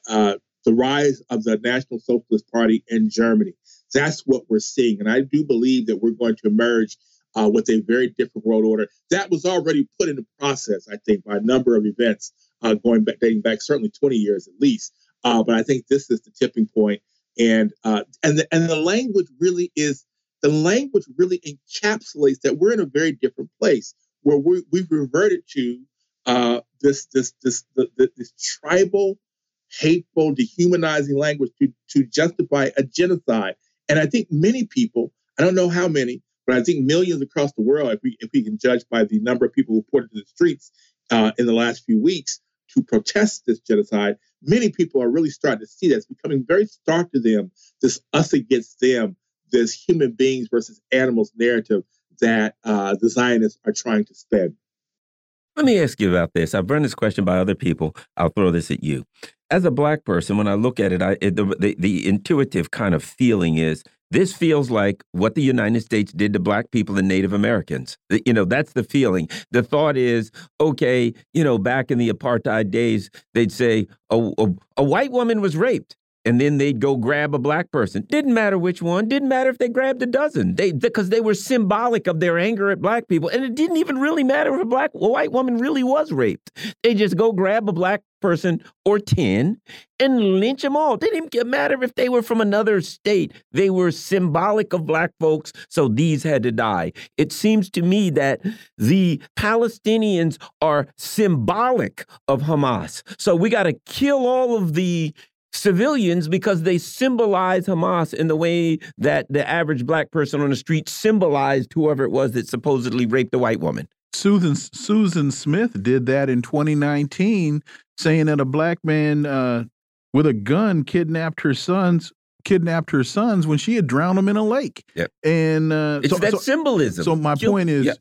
S6: uh the rise of the National Socialist Party in Germany. That's what we're seeing, and I do believe that we're going to emerge uh, with a very different world order. That was already put into process, I think, by a number of events uh, going back, dating back certainly 20 years at least. Uh, but I think this is the tipping point, and uh, and the, and the language really is the language really encapsulates that we're in a very different place where we, we've reverted to uh, this this this the, the, this tribal, hateful, dehumanizing language to to justify a genocide. And I think many people, I don't know how many, but I think millions across the world, if we if we can judge by the number of people who poured into the streets uh, in the last few weeks to protest this genocide, many people are really starting to see that it's becoming very stark to them. This us against them, this human beings versus animals narrative that uh, the Zionists are trying to spread.
S3: Let me ask you about this. I've run this question by other people. I'll throw this at you. As a black person, when I look at it, I, the, the, the intuitive kind of feeling is this feels like what the United States did to black people and Native Americans. You know, that's the feeling. The thought is, okay, you know, back in the apartheid days, they'd say a, a, a white woman was raped and then they'd go grab a black person. Didn't matter which one. Didn't matter if they grabbed a dozen. They because they were symbolic of their anger at black people, and it didn't even really matter if a black a white woman really was raped. They just go grab a black person or ten and lynch them all. Didn't even matter if they were from another state. They were symbolic of black folks, so these had to die. It seems to me that the Palestinians are symbolic of Hamas. So we got to kill all of the civilians because they symbolize Hamas in the way that the average black person on the street symbolized whoever it was that supposedly raped a white woman.
S1: Susan Susan Smith did that in 2019, saying that a black man uh, with a gun kidnapped her sons kidnapped her sons when she had drowned them in a lake.
S3: Yep.
S1: And uh,
S3: it's so, that
S1: so,
S3: symbolism.
S1: So my
S3: kill,
S1: point is,
S3: yeah.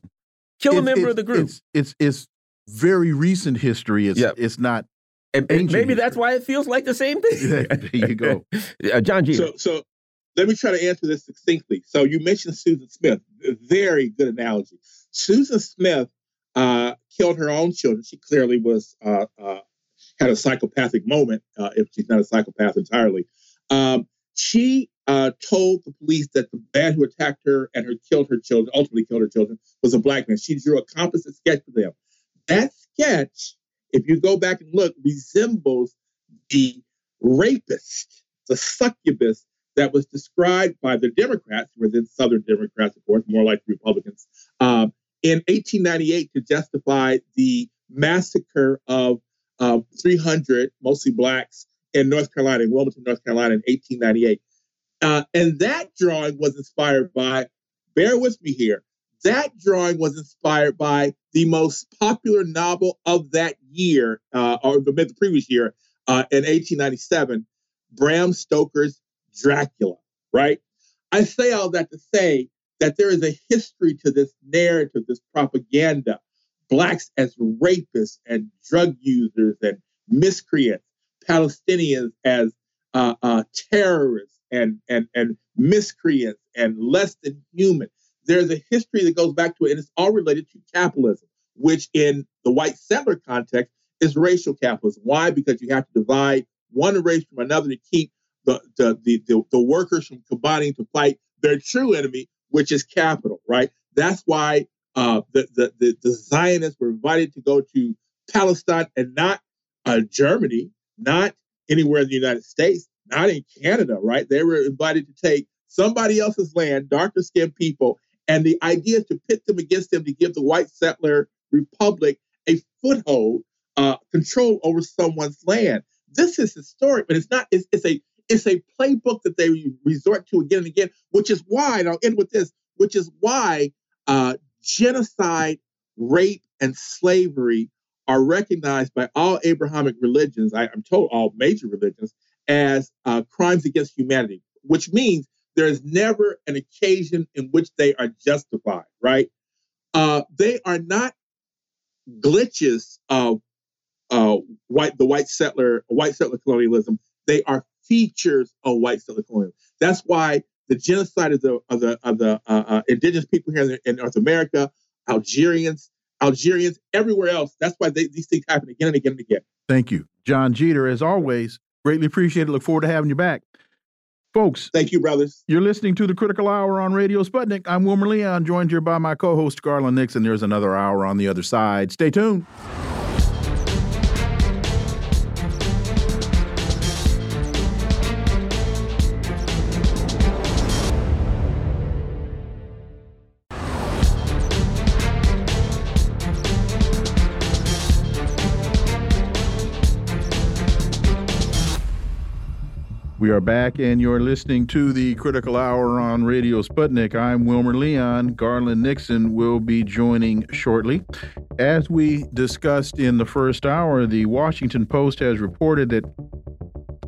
S3: kill a member of the group.
S1: It's, it's, it's very recent history. It's yep. it's not
S3: and, and maybe that's why it feels like the same thing.
S1: there you go,
S3: uh, John G.
S6: So, so let me try to answer this succinctly. So you mentioned Susan Smith, very good analogy. Susan Smith uh, killed her own children. She clearly was uh, uh, had a psychopathic moment, uh, if she's not a psychopath entirely. Um, she uh, told the police that the man who attacked her and her killed her children, ultimately killed her children, was a black man. She drew a composite sketch for them. That sketch if you go back and look, resembles the rapist, the succubus that was described by the Democrats, who were then Southern Democrats, of course, more like Republicans, um, in 1898 to justify the massacre of um, 300, mostly blacks, in North Carolina, in Wilmington, North Carolina, in 1898. Uh, and that drawing was inspired by, bear with me here, that drawing was inspired by the most popular novel of that year, uh, or the, the previous year, uh, in 1897, Bram Stoker's Dracula, right? I say all that to say that there is a history to this narrative, this propaganda. Blacks as rapists and drug users and miscreants, Palestinians as uh, uh, terrorists and, and, and miscreants and less than human there's a history that goes back to it, and it's all related to capitalism, which in the white settler context is racial capitalism. Why? Because you have to divide one race from another to keep the the the, the, the workers from combining to fight their true enemy, which is capital. Right. That's why uh, the, the the Zionists were invited to go to Palestine and not uh, Germany, not anywhere in the United States, not in Canada. Right. They were invited to take somebody else's land, darker skinned people, and the idea is to pit them against them to give the white settler republic a foothold, uh, control over someone's land. This is historic, but it's not. It's, it's a it's a playbook that they resort to again and again, which is why, and I'll end with this, which is why uh, genocide, rape, and slavery are recognized by all Abrahamic religions, I, am told all major religions, as uh, crimes against humanity, which means there is never an occasion in which they are justified, right? Uh, they are not glitches of uh, white the white settler white settler colonialism. They are features of white settler colonialism. That's why the genocide of the of the of the uh, uh, indigenous people here in North America, Algerians, Algerians, everywhere else. That's why they, these things happen again and again and again.
S1: Thank you, Jon Jeter. As always, greatly appreciate it. Look forward to having you back. Folks,
S6: thank you, brothers.
S1: You're listening to the Critical Hour on Radio Sputnik. I'm Wilmer Leon, joined here by my co host, Garland Nixon. There's another hour on the other side. Stay tuned. We are back, and you're listening to the Critical Hour on Radio Sputnik. I'm Wilmer Leon. Garland Nixon will be joining shortly. As we discussed in the first hour, the Washington Post has reported that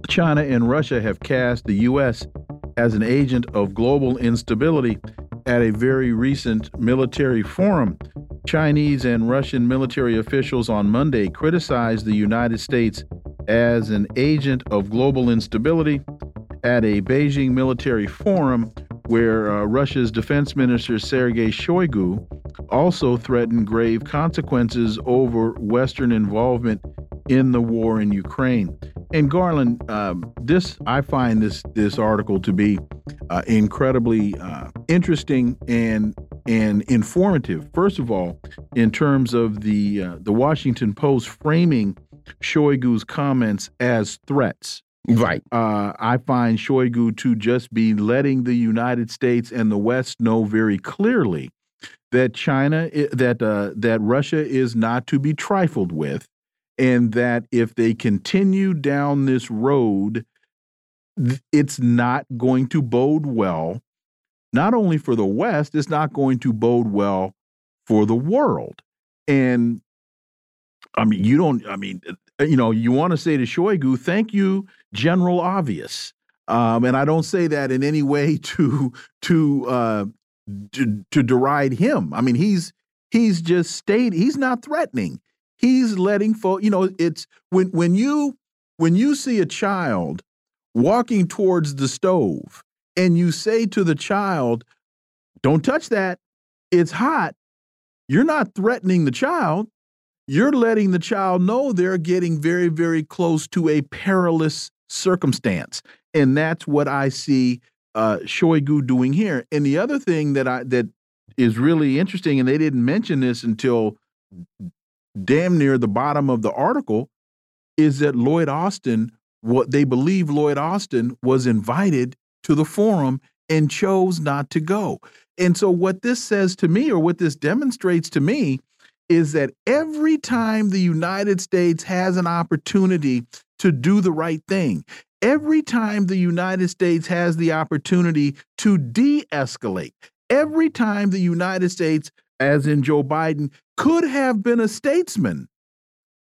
S1: China and Russia have cast the U.S. as an agent of global instability at a very recent military forum. Chinese and Russian military officials on Monday criticized the United States as an agent of global instability at a Beijing military forum where uh, Russia's defense minister Sergei Shoigu also threatened grave consequences over Western involvement in the war in Ukraine. And Garland, um, this I find this this article to be uh, incredibly uh, interesting and and informative. First of all, in terms of the uh, the Washington Post framing Shoigu's comments as threats.
S3: Right.
S1: Uh, I find Shoigu to just be letting the United States and the West know very clearly that China, that uh, that Russia is not to be trifled with, and that if they continue down this road, it's not going to bode well. Not only for the West, it's not going to bode well for the world. And I mean, you don't. I mean, uh, you know, you want to say to Shoigu, "Thank you, General Obvious," um, and I don't say that in any way to to uh, to, to deride him. I mean, he's he's just state he's not threatening. He's letting folk. You know, it's when when you when you see a child walking towards the stove and you say to the child, "Don't touch that. It's hot." You're not threatening the child you're letting the child know they're getting very, very close to a perilous circumstance. And that's what I see uh, Shoigu doing here. And the other thing that I that is really interesting, and they didn't mention this until damn near the bottom of the article, is that Lloyd Austin, what they believe Lloyd Austin was invited to the forum and chose not to go. And so, what this says to me, or what this demonstrates to me, is that every time the United States has an opportunity to do the right thing, every time the United States has the opportunity to de escalate, every time the United States, as in Joe Biden, could have been a statesman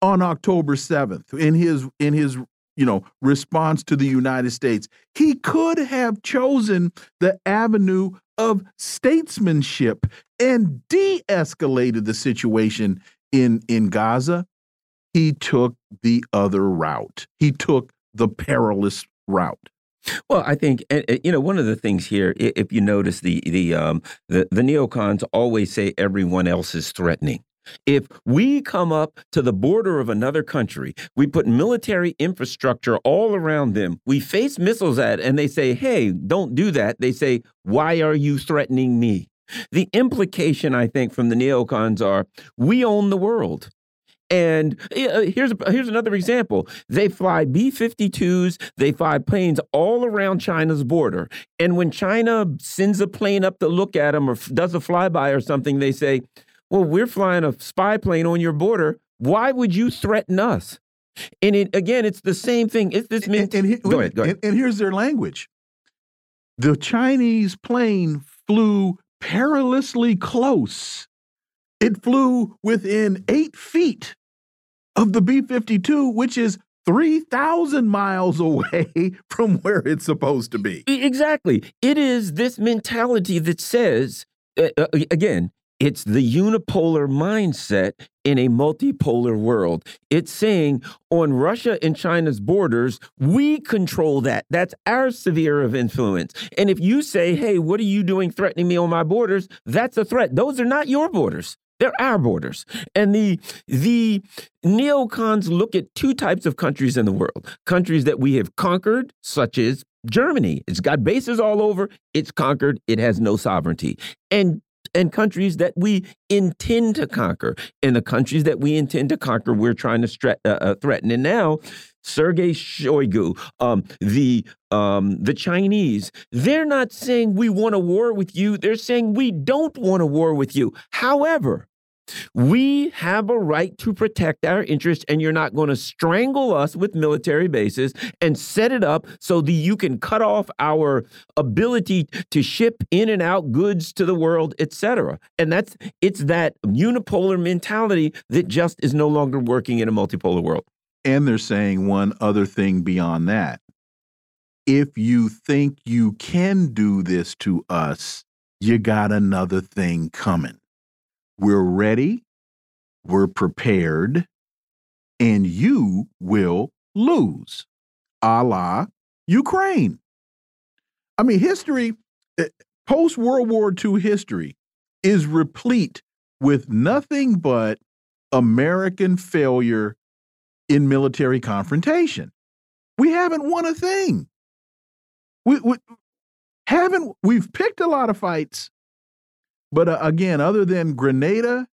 S1: on October 7th in his in his you know response to the United States he could have chosen the avenue of statesmanship and de-escalated the situation in in Gaza he took the other route he took the perilous route
S3: well, I think you know one of the things here. If you notice, the the um, the, the neocons always say everyone else is threatening. If we come up to the border of another country, we put military infrastructure all around them, we face missiles at, and they say, hey, don't do that. They say, why are you threatening me? The implication, I think, from the neocons are we own the world. And uh, here's here's another example. They fly B-52s, they fly planes all around China's border. And when China sends a plane up to look at them or does a flyby or something, they say, "Well, we're flying a spy plane on your border. Why would you threaten us?" And it, again, it's the same thing. It's this.
S1: And, and, and,
S3: go ahead, go ahead.
S1: and here's their language. The Chinese plane flew perilously close. It flew within eight feet of the B 52, which is 3,000 miles away from where it's supposed to be.
S3: Exactly. It is this mentality that says, uh, uh, again, it's the unipolar mindset in a multipolar world. It's saying on Russia and China's borders, we control that. That's our sphere of influence. And if you say, hey, what are you doing threatening me on my borders? That's a threat. Those are not your borders. They're our borders. And the the neocons look at two types of countries in the world. Countries that we have conquered, such as Germany. It's got bases all over. It's conquered. It has no sovereignty. And and countries that we intend to conquer. And the countries that we intend to conquer, we're trying to uh, uh, threaten. And now, Sergei Shoigu, um, the um, the Chinese, they're not saying we want a war with you. They're saying we don't want a war with you. However, we have a right to protect our interests, and you're not going to strangle us with military bases and set it up so that you can cut off our ability to ship in and out goods to the world, etc. And that's it's that unipolar mentality that just is no longer working in a multipolar world.
S1: And they're saying one other thing beyond that. If you think you can do this to us, you got another thing coming. We're ready, we're prepared, and you will lose, a la Ukraine. I mean, history, eh, post World War II history, is replete with nothing but American failure in military confrontation. We haven't won a thing. We, we haven't. We've picked a lot of fights, but uh, again, other than Grenada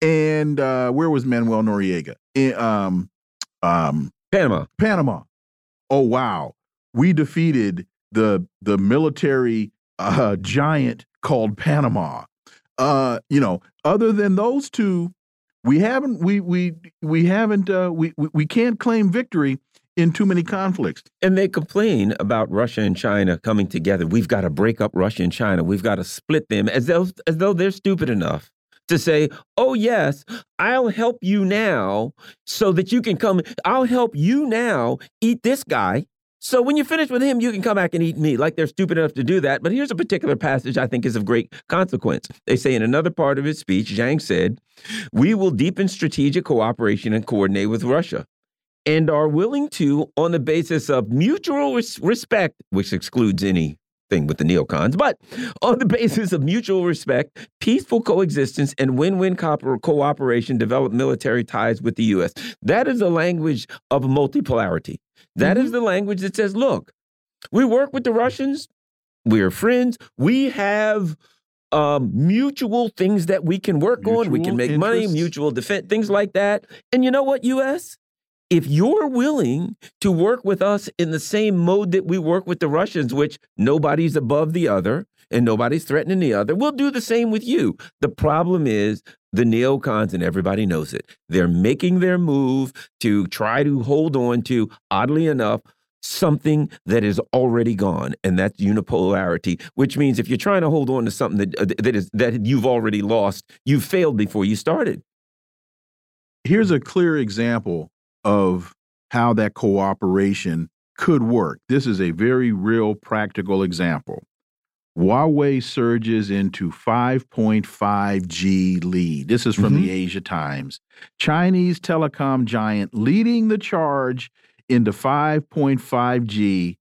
S1: and uh, where was Manuel Noriega? In, um, um,
S3: Panama.
S1: Panama. Oh wow, we defeated the the military uh, giant called Panama. Uh, you know, other than those two, we haven't we we we haven't uh, we we can't claim victory in too many conflicts.
S3: And they complain about Russia and China coming together. We've got to break up Russia and China. We've got to split them as though as though they're stupid enough to say, "Oh yes, I'll help you now so that you can come I'll help you now eat this guy so when you finish with him, you can come back and eat me. Like they're stupid enough to do that. But here's a particular passage I think is of great consequence. They say in another part of his speech, Zhang said, We will deepen strategic cooperation and coordinate with Russia and are willing to, on the basis of mutual res respect, which excludes any thing with the neocons, but on the basis of mutual respect, peaceful coexistence, and win win cooperation, develop military ties with the U.S. That is the language of multipolarity. That mm -hmm. is the language that says, look, we work with the Russians, we are friends, we have um, mutual things that we can work mutual on, we can make interests. money, mutual defense, things like that. And you know what, U.S.? If you're willing to work with us in the same mode that we work with the Russians, which nobody's above the other and nobody's threatening the other, we'll do the same with you. The problem is the neocons, and everybody knows it. They're making their move to try to hold on to, oddly enough, something that is already gone, and that's unipolarity. Which means if you're trying to hold on to something that uh, that is that you've already lost, you failed before you started.
S1: Here's a clear example of how that cooperation could work. This is a very real practical example. Huawei surges into 5.5G lead. This is from mm -hmm. the mm-hmm. Asia Times. Chinese telecom giant leading the charge into 5.5G,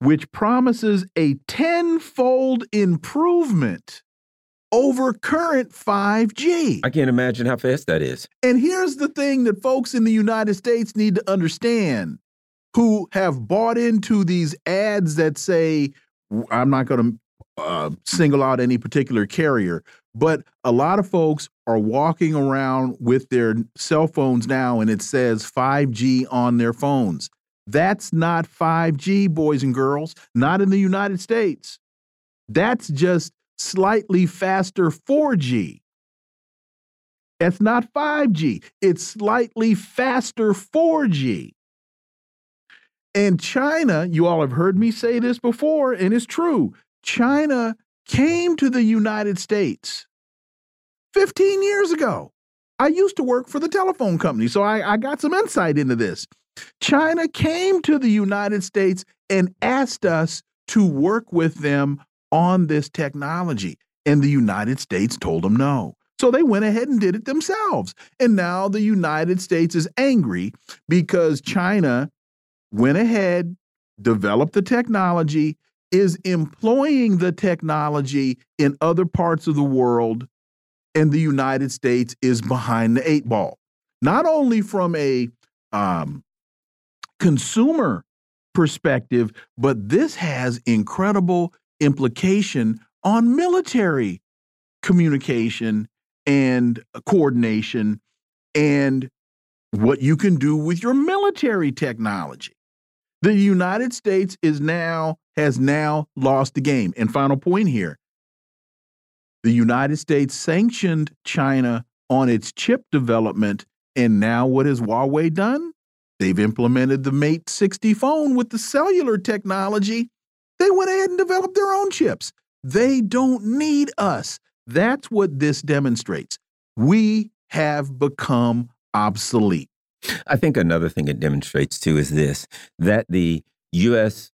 S1: which promises a tenfold improvement over current 5G.
S3: I can't imagine how fast that is.
S1: And here's the thing that folks in the United States need to understand who have bought into these ads that say, I'm not going to uh, single out any particular carrier, but a lot of folks are walking around with their cell phones now and it says 5G on their phones. That's not 5G, boys and girls, not in the United States. That's just slightly faster 4G. It's not 5G, it's slightly faster 4G. And China, you all have heard me say this before, and it's true. China came to the United States 15 years ago. I used to work for the telephone company, so I, I, got some insight into this. China came to the United States and asked us to work with them on this technology, and the United States told them no. So they went ahead and did it themselves. And now the United States is angry because China went ahead, developed the technology, is employing the technology in other parts of the world, and the United States is behind the eight ball. Not only from a um, consumer perspective, but this has incredible implication on military communication and uh, coordination and what you can do with your military technology. The United States is now has now lost the game. And final point here. The United States sanctioned China on its chip development and now what has Huawei done? They've implemented the Mate 60 phone with the cellular technology. They went ahead and developed their own chips. They don't need us. That's what this demonstrates. We have become obsolete.
S3: I think another thing it demonstrates too is this that the US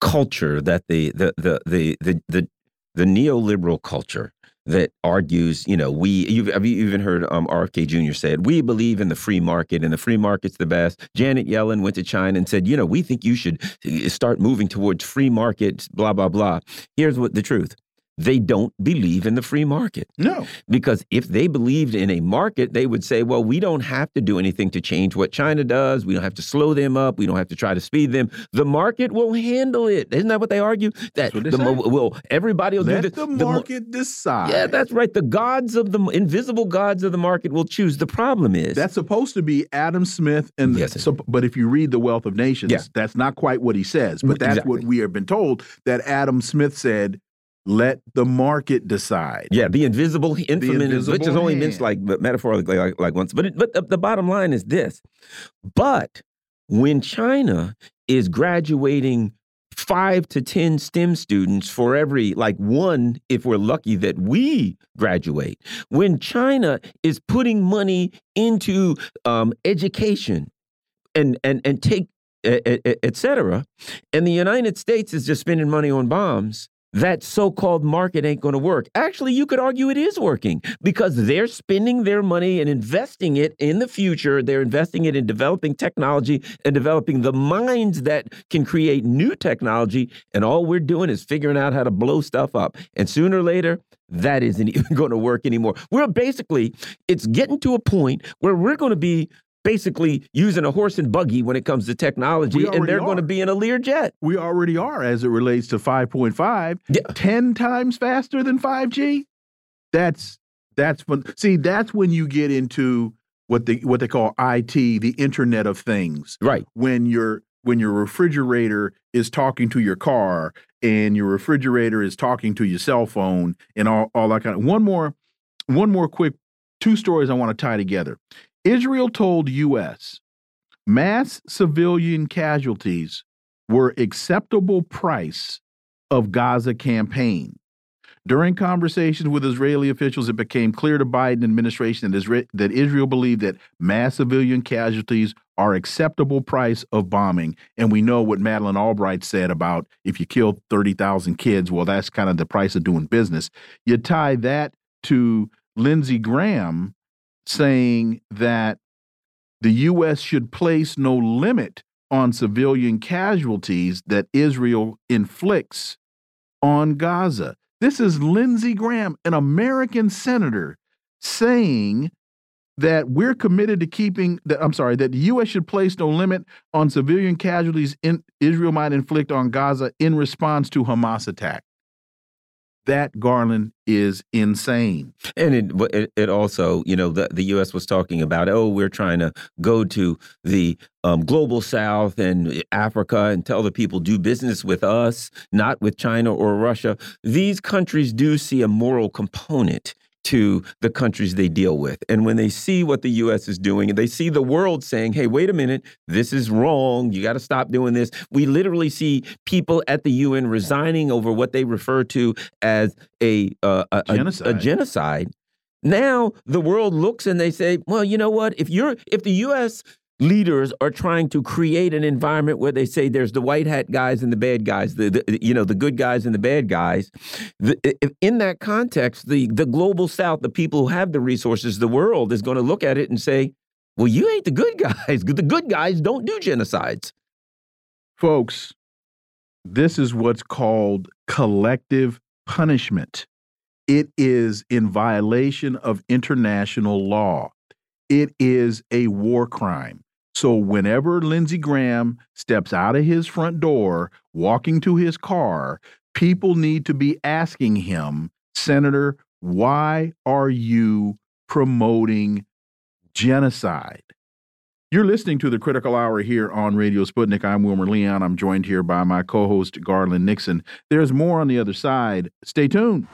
S3: culture that the the the the the the, the neoliberal culture that argues, you know, we you've have you even heard um, RFK Jr. said we believe in the free market and the free market's the best. Janet Yellen went to China and said, you know, we think you should eh, start moving towards free markets. Blah blah blah. Here's what the truth: they don't believe in the free market.
S1: No.
S3: Because if they believed in a market, they would say, well, we don't have to do anything to change what China does. We don't have to slow them up. We don't have to try to speed them. The market will handle it. Isn't that what they argue? That
S1: they
S3: the will everybody will
S1: Let
S3: do
S1: this. The market the, decide.
S3: Yeah, that's right. The gods of the invisible gods of the market will choose. The problem is
S1: that's supposed to be Adam Smith and
S3: yes,
S1: so, but if you read the Wealth of Nations,
S3: yeah.
S1: that's not quite what he says. But mm, that's
S3: exactly.
S1: what we have been told that Adam Smith said let the market decide.
S3: Yeah, the invisible infamous, which is only
S1: hand.
S3: meant like metaphorically, like, like once. But it, but the, the bottom line is this: but when China is graduating five to ten STEM students for every like one, if we're lucky that we graduate, when China is putting money into um, education and and and take etc., and the United States is just spending money on bombs that so-called market ain't going to work. Actually, you could argue it is working because they're spending their money and investing it in the future. They're investing it in developing technology and developing the minds that can create new technology. And all we're doing is figuring out how to blow stuff up. And sooner or later, that isn't even going to work anymore. We're basically, it's getting to a point where we're going to be basically using a horse and buggy when it comes to technology, and they're
S1: are.
S3: going to be in a Learjet.
S1: We already are as it relates to 5.5,
S3: yeah.
S1: 10 times faster than 5G. That's that's when see that's when you get into what they what they call IT, the Internet of Things.
S3: Right.
S1: When your when your refrigerator is talking to your car and your refrigerator is talking to your cell phone and all, all that kind of one more one more quick two stories I want to tie together. Israel told U.S. mass civilian casualties were acceptable price of Gaza campaign. During conversations with Israeli officials, it became clear to Biden administration that Israel, that Israel believed that mass civilian casualties are acceptable price of bombing. And we know what Madeleine Albright said about if you kill 30,000 kids, well, that's kind of the price of doing business. You tie that to Lindsey Graham saying that the U.S. should place no limit on civilian casualties that Israel inflicts on Gaza. This is Lindsey Graham, an American senator, saying that we're committed to keeping that I'm sorry that the US should place no limit on civilian casualties in Israel might inflict on Gaza in response to Hamas attack. That Garland is insane.
S3: And it, it, it also, you know, the the U.S. was talking about, oh, we're trying to go to the um, global South and Africa and tell the people do business with us, not with China or Russia. These countries do see a moral component to the countries they deal with. And when they see what the US is doing and they see the world saying, hey, wait a minute, this is wrong. You got to stop doing this. We literally see people at the UN resigning over what they refer to as a, uh, a, genocide. A, a genocide. Now the world looks and they say, well, you know what? If you're if the US leaders are trying to create an environment where they say there's the white hat guys and the bad guys, the, the you know the good guys and the bad guys. The, in that context, the the global South, the people who have the resources, the world is going to look at it and say, "Well, you ain't the good guys. The good guys don't do genocides."
S1: Folks, this is what's called collective punishment. It is in violation of international law. It is a war crime. So whenever Lindsey Graham steps out of his front door, walking to his car, people need to be asking him, Senator, why are you promoting genocide? You're listening to the Critical Hour here on Radio Sputnik. I'm Wilmer Leon. I'm joined here by my co host, Garland Nixon. There's more on the other side. Stay tuned.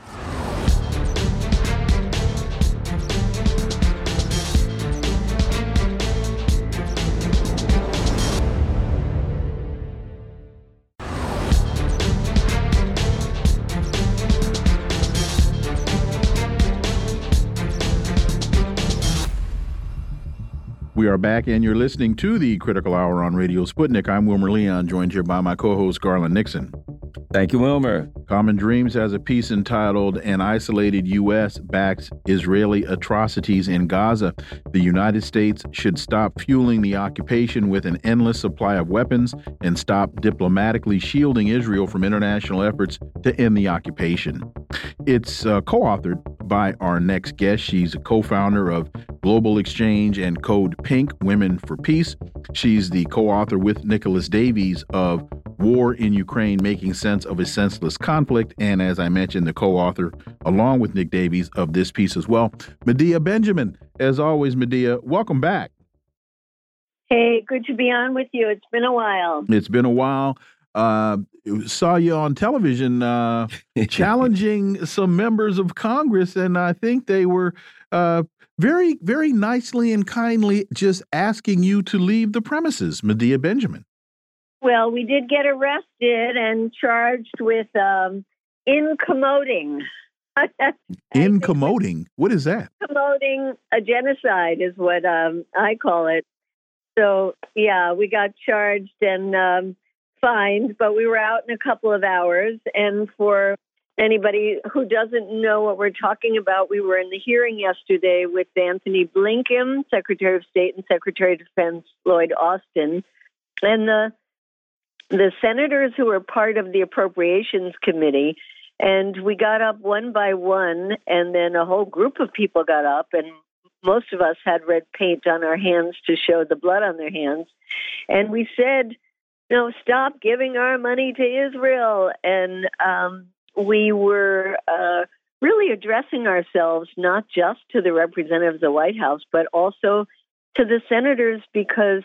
S1: We are back, and you're listening to the Critical Hour on Radio Sputnik. I'm Wilmer Leon, joined here by my co host, Garland Nixon.
S3: Thank you, Wilmer.
S1: Common Dreams has a piece entitled An Isolated U.S. Backs Israeli Atrocities in Gaza. The United States should stop fueling the occupation with an endless supply of weapons and stop diplomatically shielding Israel from international efforts to end the occupation. It's uh, co authored by our next guest. She's a co founder of Global Exchange and Code Pink Women for Peace. She's the co author with Nicolas Davies of War in Ukraine Making Sense of a Senseless Conflict. And as I mentioned, the co author, along with Nick Davies, of this piece as well. Medea Benjamin, as always, Medea, welcome back.
S7: Hey, good to be on with you. It's been a while.
S1: It's been a while. Uh, saw you on television uh, challenging some members of Congress, and I think they were uh, very, very nicely and kindly just asking you to leave the premises, Medea Benjamin.
S7: Well, we did get arrested and charged with um, incommoding.
S1: incommoding? What is that?
S7: Incommoding a genocide is what um, I call it. So, yeah, we got charged and um, fined, but we were out in a couple of hours. And for anybody who doesn't know what we're talking about, we were in the hearing yesterday with Antony Blinken, Secretary of State, and Secretary of Defense Lloyd Austin. And the the senators who were part of the Appropriations Committee, and we got up one by one, and then a whole group of people got up, and most of us had red paint on our hands to show the blood on their hands. And we said, no, stop giving our money to Israel. And um, we were uh, really addressing ourselves not just to the representatives of the White House, but also to the senators because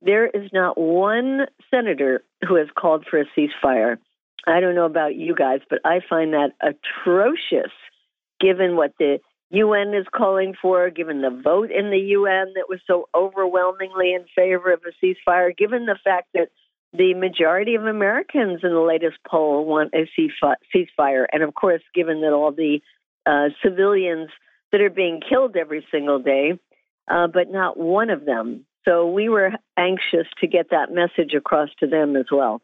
S7: there is not one senator who has called for a ceasefire. I don't know about you guys, but I find that atrocious given what the UN is calling for, given the vote in the UN that was so overwhelmingly in favor of a ceasefire, given the fact that the majority of Americans in the latest poll want a ceasefire. And of course, given that all the uh, civilians that are being killed every single day, uh, but not one of them so we were anxious to get that message across to them as well.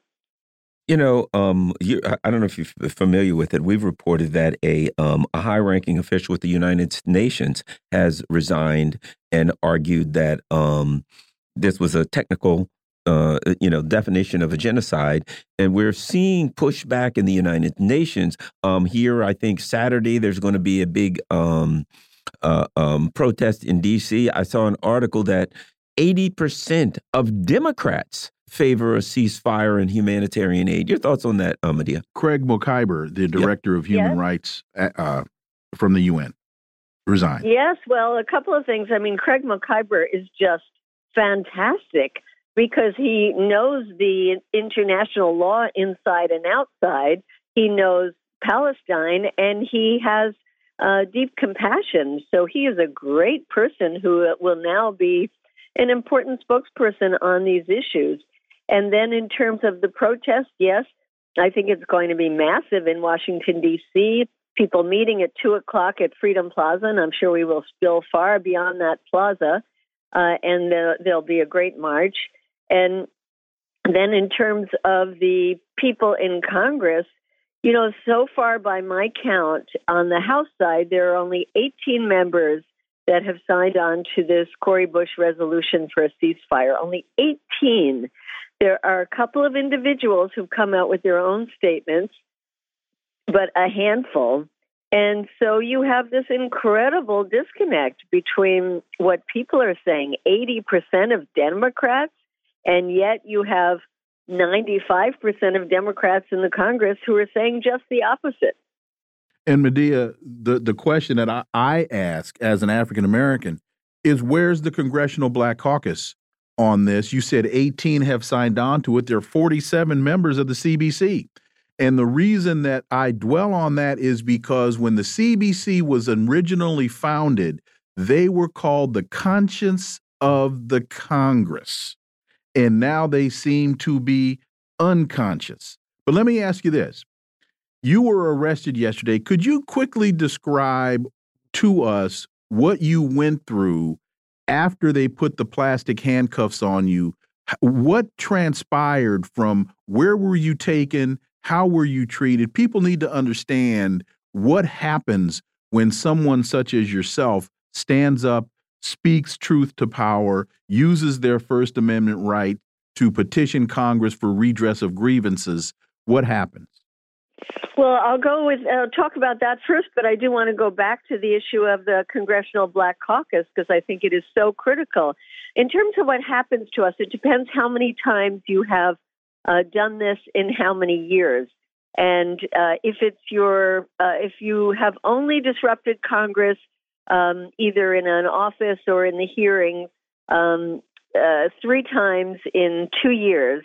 S3: You know, um, you, I don't know if you're familiar with it. We've reported that a um, a high-ranking official with the United Nations has resigned and argued that um, this was a technical uh, you know, definition of a genocide, and we're seeing pushback in the United Nations. Um, here, I think Saturday there's going to be a big um, uh, um, protest in D.C. I saw an article that 80% of Democrats favor a ceasefire and humanitarian aid. Your thoughts on that, Amadea?
S1: Craig Mokhiber, the director yep. of human yes. rights uh, from the UN, resigned.
S7: Yes, well, a couple of things. I mean, Craig Mokhiber is just fantastic because he knows the international law inside and outside. He knows Palestine and he has uh, deep compassion. So he is a great person who will now be an important spokesperson on these issues. And then in terms of the protest, yes, I think it's going to be massive in Washington, D.C. People meeting at 2 o'clock at Freedom Plaza, and I'm sure we will spill far beyond that plaza. Uh, and there'll be a great march. And then, in terms of the people in Congress, you know, so far by my count, on the House side, there are only 18 members that have signed on to this Cori Bush resolution for a ceasefire. Only 18. There are a couple of individuals who've come out with their own statements, but a handful. And so you have this incredible disconnect between what people are saying 80% of Democrats, and yet you have 95% of Democrats in the Congress who are saying just the opposite.
S1: And Medea, the, the question that I, I ask as an African American is where's the Congressional Black Caucus on this? You said 18 have signed on to it. There are 47 members of the CBC. And the reason that I dwell on that is because when the CBC was originally founded, they were called the conscience of the Congress. And now they seem to be unconscious. But let me ask you this. You were arrested yesterday. Could you quickly describe to us what you went through after they put the plastic handcuffs on you? What transpired from where were you taken? How were you treated? People need to understand what happens when someone such as yourself stands up, speaks truth to power, uses their First Amendment right to petition Congress for redress of grievances. What happens?
S7: Well, I'll go with uh, talk about that first, but I do want to go back to the issue of the Congressional Black Caucus because I think it is so critical. In terms of what happens to us, it depends how many times you have uh, done this in how many years. And uh, if it's your, uh, if you have only disrupted Congress, um, either in an office or in the hearings, um, uh, three times in two years,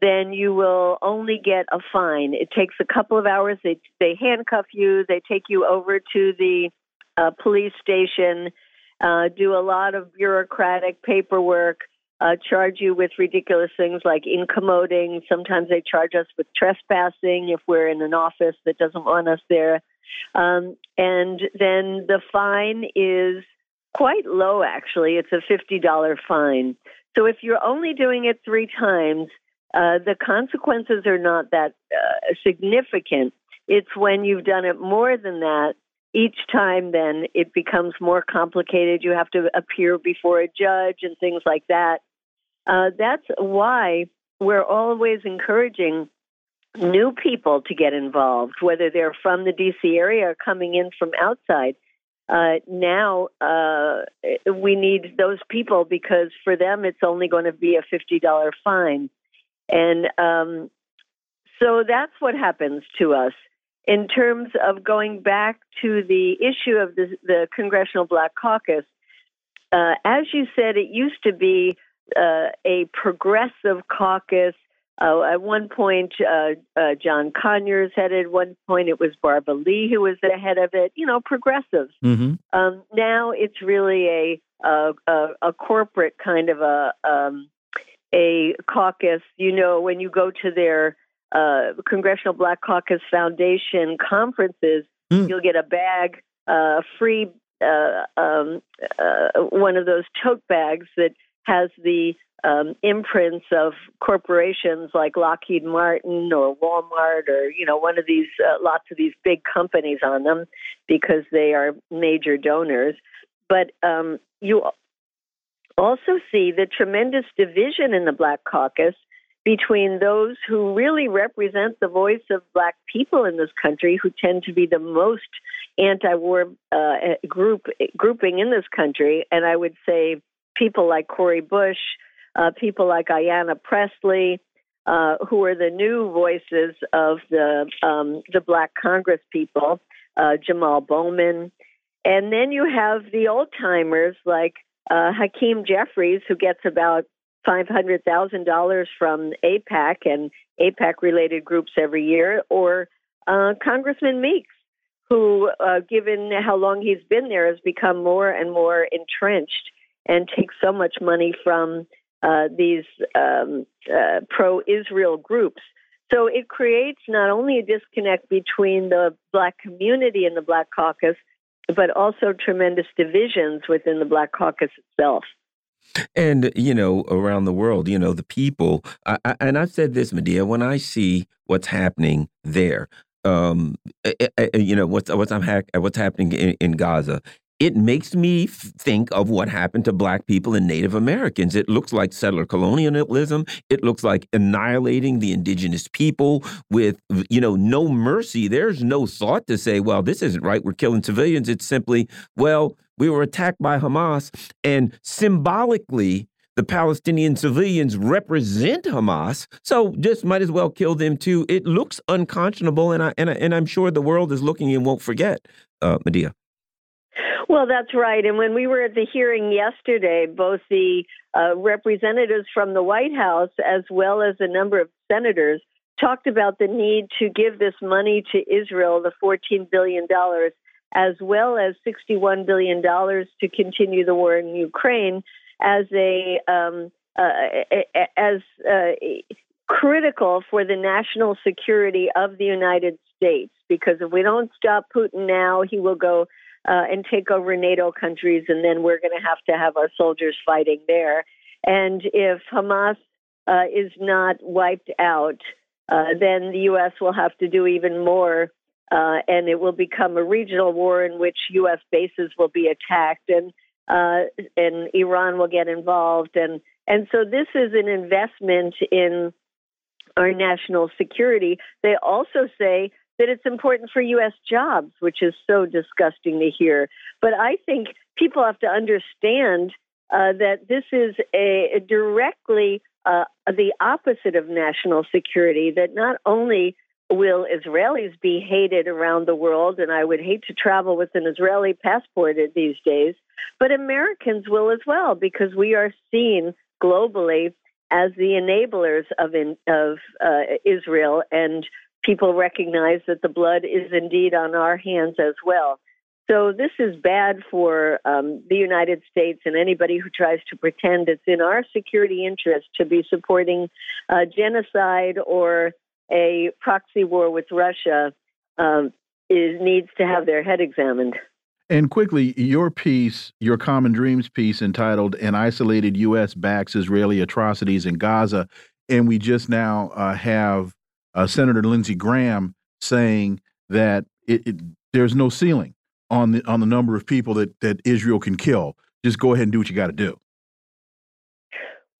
S7: then you will only get a fine. It takes a couple of hours. They they handcuff you. They take you over to the uh, police station, uh, do a lot of bureaucratic paperwork uh, charge you with ridiculous things like incommoding. Sometimes they charge us with trespassing if we're in an office that doesn't want us there. Um, and then the fine is quite low, actually. It's a $50 fine. So if you're only doing it three times, uh, the consequences are not that uh, significant. It's when you've done it more than that each time then it becomes more complicated. You have to appear before a judge and things like that. Uh, that's why we're always encouraging new people to get involved, whether they're from the DC area or coming in from outside. Uh, now uh, we need those people because for them it's only going to be a $50 fine. And um, so that's what happens to us. In terms of going back to the issue of the, the Congressional Black Caucus, uh, as you said, it used to be uh, a progressive caucus. Uh, at one point, uh, uh, John Conyers headed. At one point, it was Barbara Lee who was the head of it. You know, progressives. Mm-hmm. Um, now it's really a, a, a a corporate kind of a um, a caucus. You know, when you go to their uh, Congressional Black Caucus Foundation conferences, mm. you'll get a bag, uh, free uh, um, uh, one of those tote bags that has the um, imprints of corporations like Lockheed Martin or Walmart or you know one of these uh, lots of these big companies on them because they are major donors. But um, you also see the tremendous division in the Black Caucus between those who really represent the voice of Black people in this country, who tend to be the most anti-war uh, group grouping in this country, and I would say people like Cori Bush, uh, people like Ayanna Pressley, uh, who are the new voices of the um, the Black Congress people, uh, Jamal Bowman, and then you have the old timers like uh, Hakeem Jeffries, who gets about $500,000 from AIPAC and AIPAC related groups every year, or uh, Congressman Meeks, who, uh, given how long he's been there, has become more and more entrenched and take so much money from uh, these um, uh, pro Israel groups. So it creates not only a disconnect between the black community and the black caucus, but also tremendous divisions within the black caucus itself.
S3: And, you know, around the world, you know, the people, I, I, and I've said this, Medea, when I see what's happening there, um, eh, eh, you know, what's, what's, I'm what's happening in, in Gaza, it makes me think of what happened to black people and Native Americans. It looks like settler colonialism. It looks like annihilating the indigenous people with, you know, no mercy. There's no thought to say, well, this isn't right. We're killing civilians. It's simply, well, we were attacked by Hamas. And symbolically, the Palestinian civilians represent Hamas, so just might as well kill them too. It looks unconscionable, and I and, I, and I'm sure the world is looking and won't forget, uh, Medea.
S7: Well, that's right. And when we were at the hearing yesterday, both the uh, representatives from the White House as well as a number of senators talked about the need to give this money to Israel, the $14 billion, as well as $61 billion to continue the war in Ukraine as a um, uh, as uh, critical for the national security of the United States. Because if we don't stop Putin now, he will go uh, and take over NATO countries, and then we're going to have to have our soldiers fighting there. And if Hamas uh, is not wiped out, uh, then the U.S. will have to do even more, uh, and it will become a regional war in which U.S. bases will be attacked, and uh, and Iran will get involved, and and so this is an investment in our national security. They also say that it's important for U.S. jobs, which is so disgusting to hear. But I think people have to understand uh, that this is a, a directly uh, the opposite of national security. That not only will Israelis be hated around the world, and I would hate to travel with an Israeli passport these days, but Americans will as well, because we are seen globally as the enablers of in, of uh, Israel and people recognize that the blood is indeed on our hands as well. So this is bad for um, the United States and anybody who tries to pretend it's in our security interest to be supporting genocide or a proxy war with Russia um, is needs to have their head examined.
S1: And quickly, your piece, your Common Dreams piece entitled An Isolated U.S. Backs Israeli Atrocities in Gaza. And we just now uh, have uh, Senator Lindsey Graham saying that it, it, there's no ceiling on the on the number of people that that Israel can kill. Just go ahead and do what you got to do.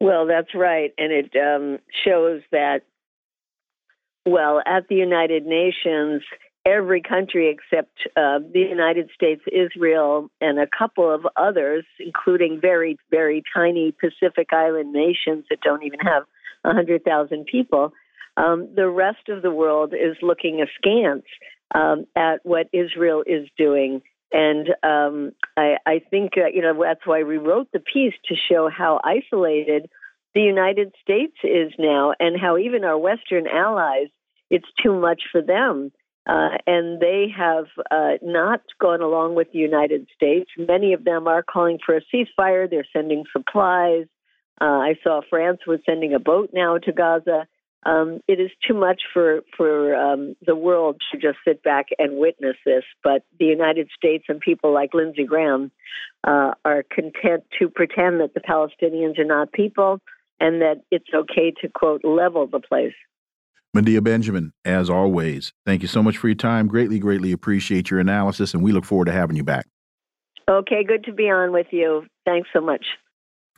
S7: Well, that's right, and it um, shows that. Well, at the United Nations, every country except uh, the United States, Israel, and a couple of others, including very, very tiny Pacific Island nations that don't even have 100,000 people, um, the rest of the world is looking askance um, at what Israel is doing. And um, I, I, think, uh, you know, that's why we wrote the piece to show how isolated the United States is now and how even our Western allies, it's too much for them. Uh, and they have uh, not gone along with the United States. Many of them are calling for a ceasefire. They're sending supplies. Uh, I saw France was sending a boat now to Gaza um, it is too much for for um, the world to just sit back and witness this. But the United States and people like Lindsey Graham uh, are content to pretend that the Palestinians are not people and that it's okay to quote level the place.
S1: Medea Benjamin, as always, thank you so much for your time. Greatly, greatly appreciate your analysis, and we look forward to having you back.
S7: Okay, good to be on with you. Thanks so much.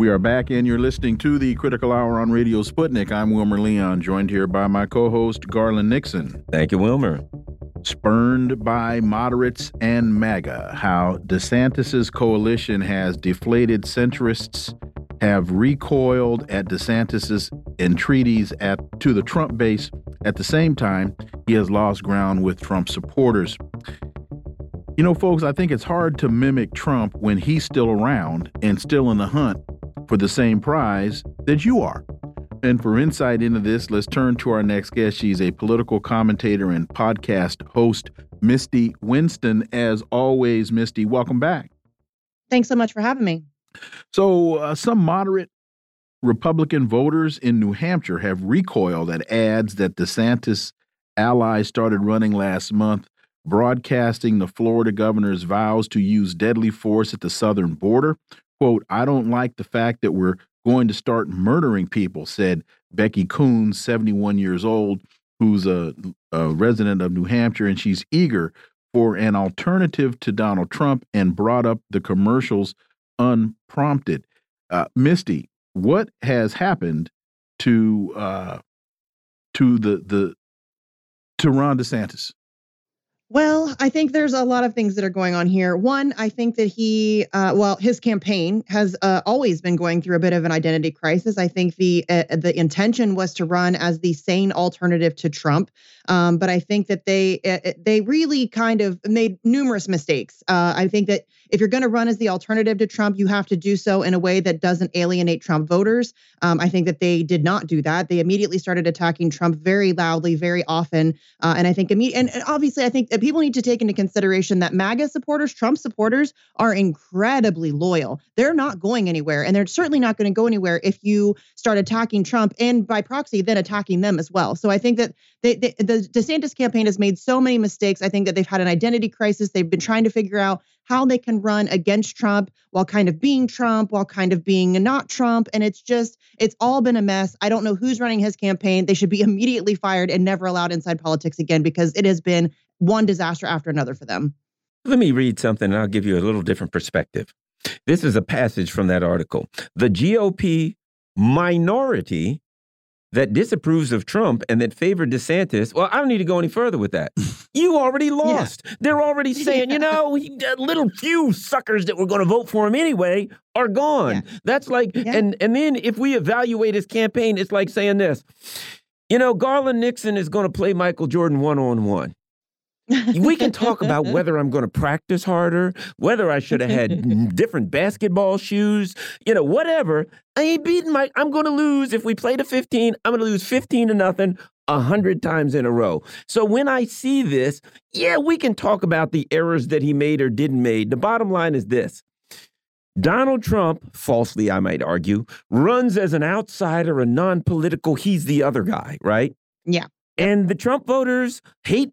S1: We are back, and you're listening to the Critical Hour on Radio Sputnik. I'm Wilmer Leon, joined here by my co host, Garland Nixon.
S3: Thank you, Wilmer.
S1: Spurned by moderates and MAGA, how DeSantis's coalition has deflated centrists, have recoiled at DeSantis's entreaties at to the Trump base. At the same time, he has lost ground with Trump supporters. You know, folks, I think it's hard to mimic Trump when he's still around and still in the hunt for the same prize that you are. And for insight into this, let's turn to our next guest. She's a political commentator and podcast host, Misty Winston. As always, Misty, welcome back.
S8: Thanks so much for having me.
S1: So, uh, some moderate Republican voters in New Hampshire have recoiled at ads that DeSantis allies started running last month, broadcasting the Florida governor's vows to use deadly force at the southern border quote, I don't like the fact that we're going to start murdering people, said Becky Coons, 71 years old, who's a, a, resident of New Hampshire, and she's eager for an alternative to Donald Trump and brought up the commercials unprompted. Uh, Misty, what has happened to uh, to the the to Ron DeSantis?
S8: Well, I think there's a lot of things that are going on here. One, I think that he, uh, well, his campaign has uh, always been going through a bit of an identity crisis. I think the uh, the intention was to run as the sane alternative to Trump, um, but I think that they uh, uh, they really kind of made numerous mistakes. Uh, I think that if you're going to run as the alternative to Trump, you have to do so in a way that doesn't alienate Trump voters. Um, I think that they did not do that. They immediately started attacking Trump very loudly, very often, and I think imme- and, and obviously I think that people need to take into consideration that MAGA supporters, Trump supporters, are incredibly loyal. They're not going anywhere, and they're certainly not going to go anywhere if you start attacking Trump and by proxy then attacking them as well. So I think that they, they, the DeSantis campaign has made so many mistakes. I think that they've had an identity crisis. They've been trying to figure out how they can run against Trump while kind of being Trump, while kind of being not Trump. And it's just, it's all been a mess. I don't know who's running his campaign. They should be immediately fired and never allowed inside politics again because it has been one disaster after another for them.
S3: Let me read something and I'll give you a little different perspective. This is a passage from that article. The GOP minority that disapproves of Trump and that favored DeSantis, well, I don't need to go any further with that. You already lost. Yeah. They're already saying, yeah. you know, he, uh, little few suckers that were going to vote for him anyway are gone. Yeah. That's like, and and then if we evaluate his campaign, it's like saying this, you know, Garland Nixon is going to play Michael Jordan one on one we can talk about whether I'm going to practice harder, whether I should have had different basketball shoes, you know, whatever. I ain't beating Mike. I'm going to lose. If we play to 15, I'm going to lose 15 to nothing a hundred times in a row. So when I see this, yeah, we can talk about the errors that he made or didn't made. The bottom line is this. Donald Trump, falsely I might argue, runs as an outsider, a non-political, he's the other guy, right?
S8: Yeah.
S3: And the Trump voters hate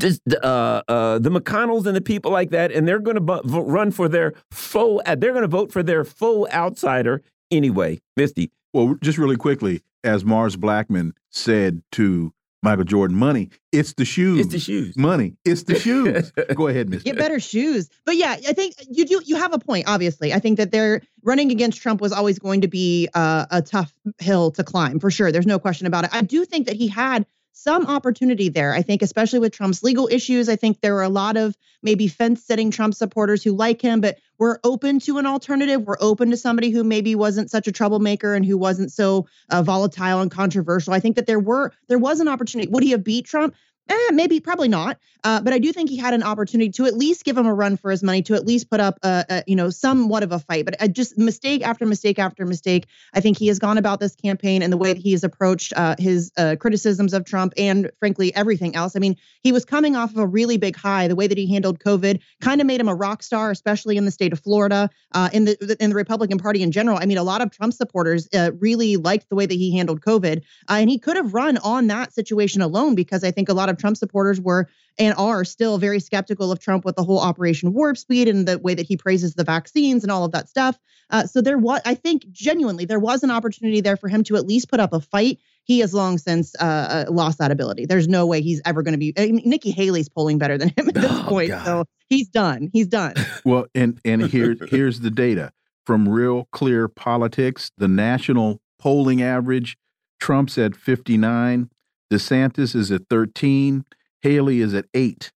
S3: just uh, uh, the McConnells and the people like that, and they're going to run for their faux. Uh, they're going to vote for their faux outsider anyway. Misty.
S1: Well, just really quickly, as Mars Blackman said to Michael Jordan, money, it's the shoes.
S3: It's the shoes.
S1: Money, it's the shoes. Go ahead, Miss.
S8: Get better shoes. But yeah, I think you do. You have a point. Obviously, I think that they're running against Trump was always going to be uh, a tough hill to climb for sure. There's no question about it. I do think that he had some opportunity there. I think, especially with Trump's legal issues, I think there were a lot of maybe fence sitting Trump supporters who like him, but we're open to an alternative. We're open to somebody who maybe wasn't such a troublemaker and who wasn't so uh, volatile and controversial. I think that there were there was an opportunity. Would he have beat Trump? Eh, maybe, probably not. Uh, but I do think he had an opportunity to at least give him a run for his money, to at least put up, a, a you know, somewhat of a fight. But uh, just mistake after mistake after mistake. I think he has gone about this campaign and the way that he has approached uh, his uh, criticisms of Trump and, frankly, everything else. I mean, he was coming off of a really big high. The way that he handled COVID kind of made him a rock star, especially in the state of Florida, uh, in the in the Republican Party in general. I mean, a lot of Trump supporters uh, really liked the way that he handled COVID, and he could have run on that situation alone because I think a lot of Trump supporters were and are still very skeptical of Trump with the whole Operation Warp Speed and the way that he praises the vaccines and all of that stuff. Uh, so there was, I think, genuinely, there was an opportunity there for him to at least put up a fight. He has long since uh, uh lost that ability. There's no way he's ever going to be. I mean, Nikki Haley's polling better than him at this oh, point, God. so he's done. He's done.
S1: Well, and and here here's the data from Real Clear Politics. The national polling average: Trump's at 59, DeSantis is at 13, Haley is at 8.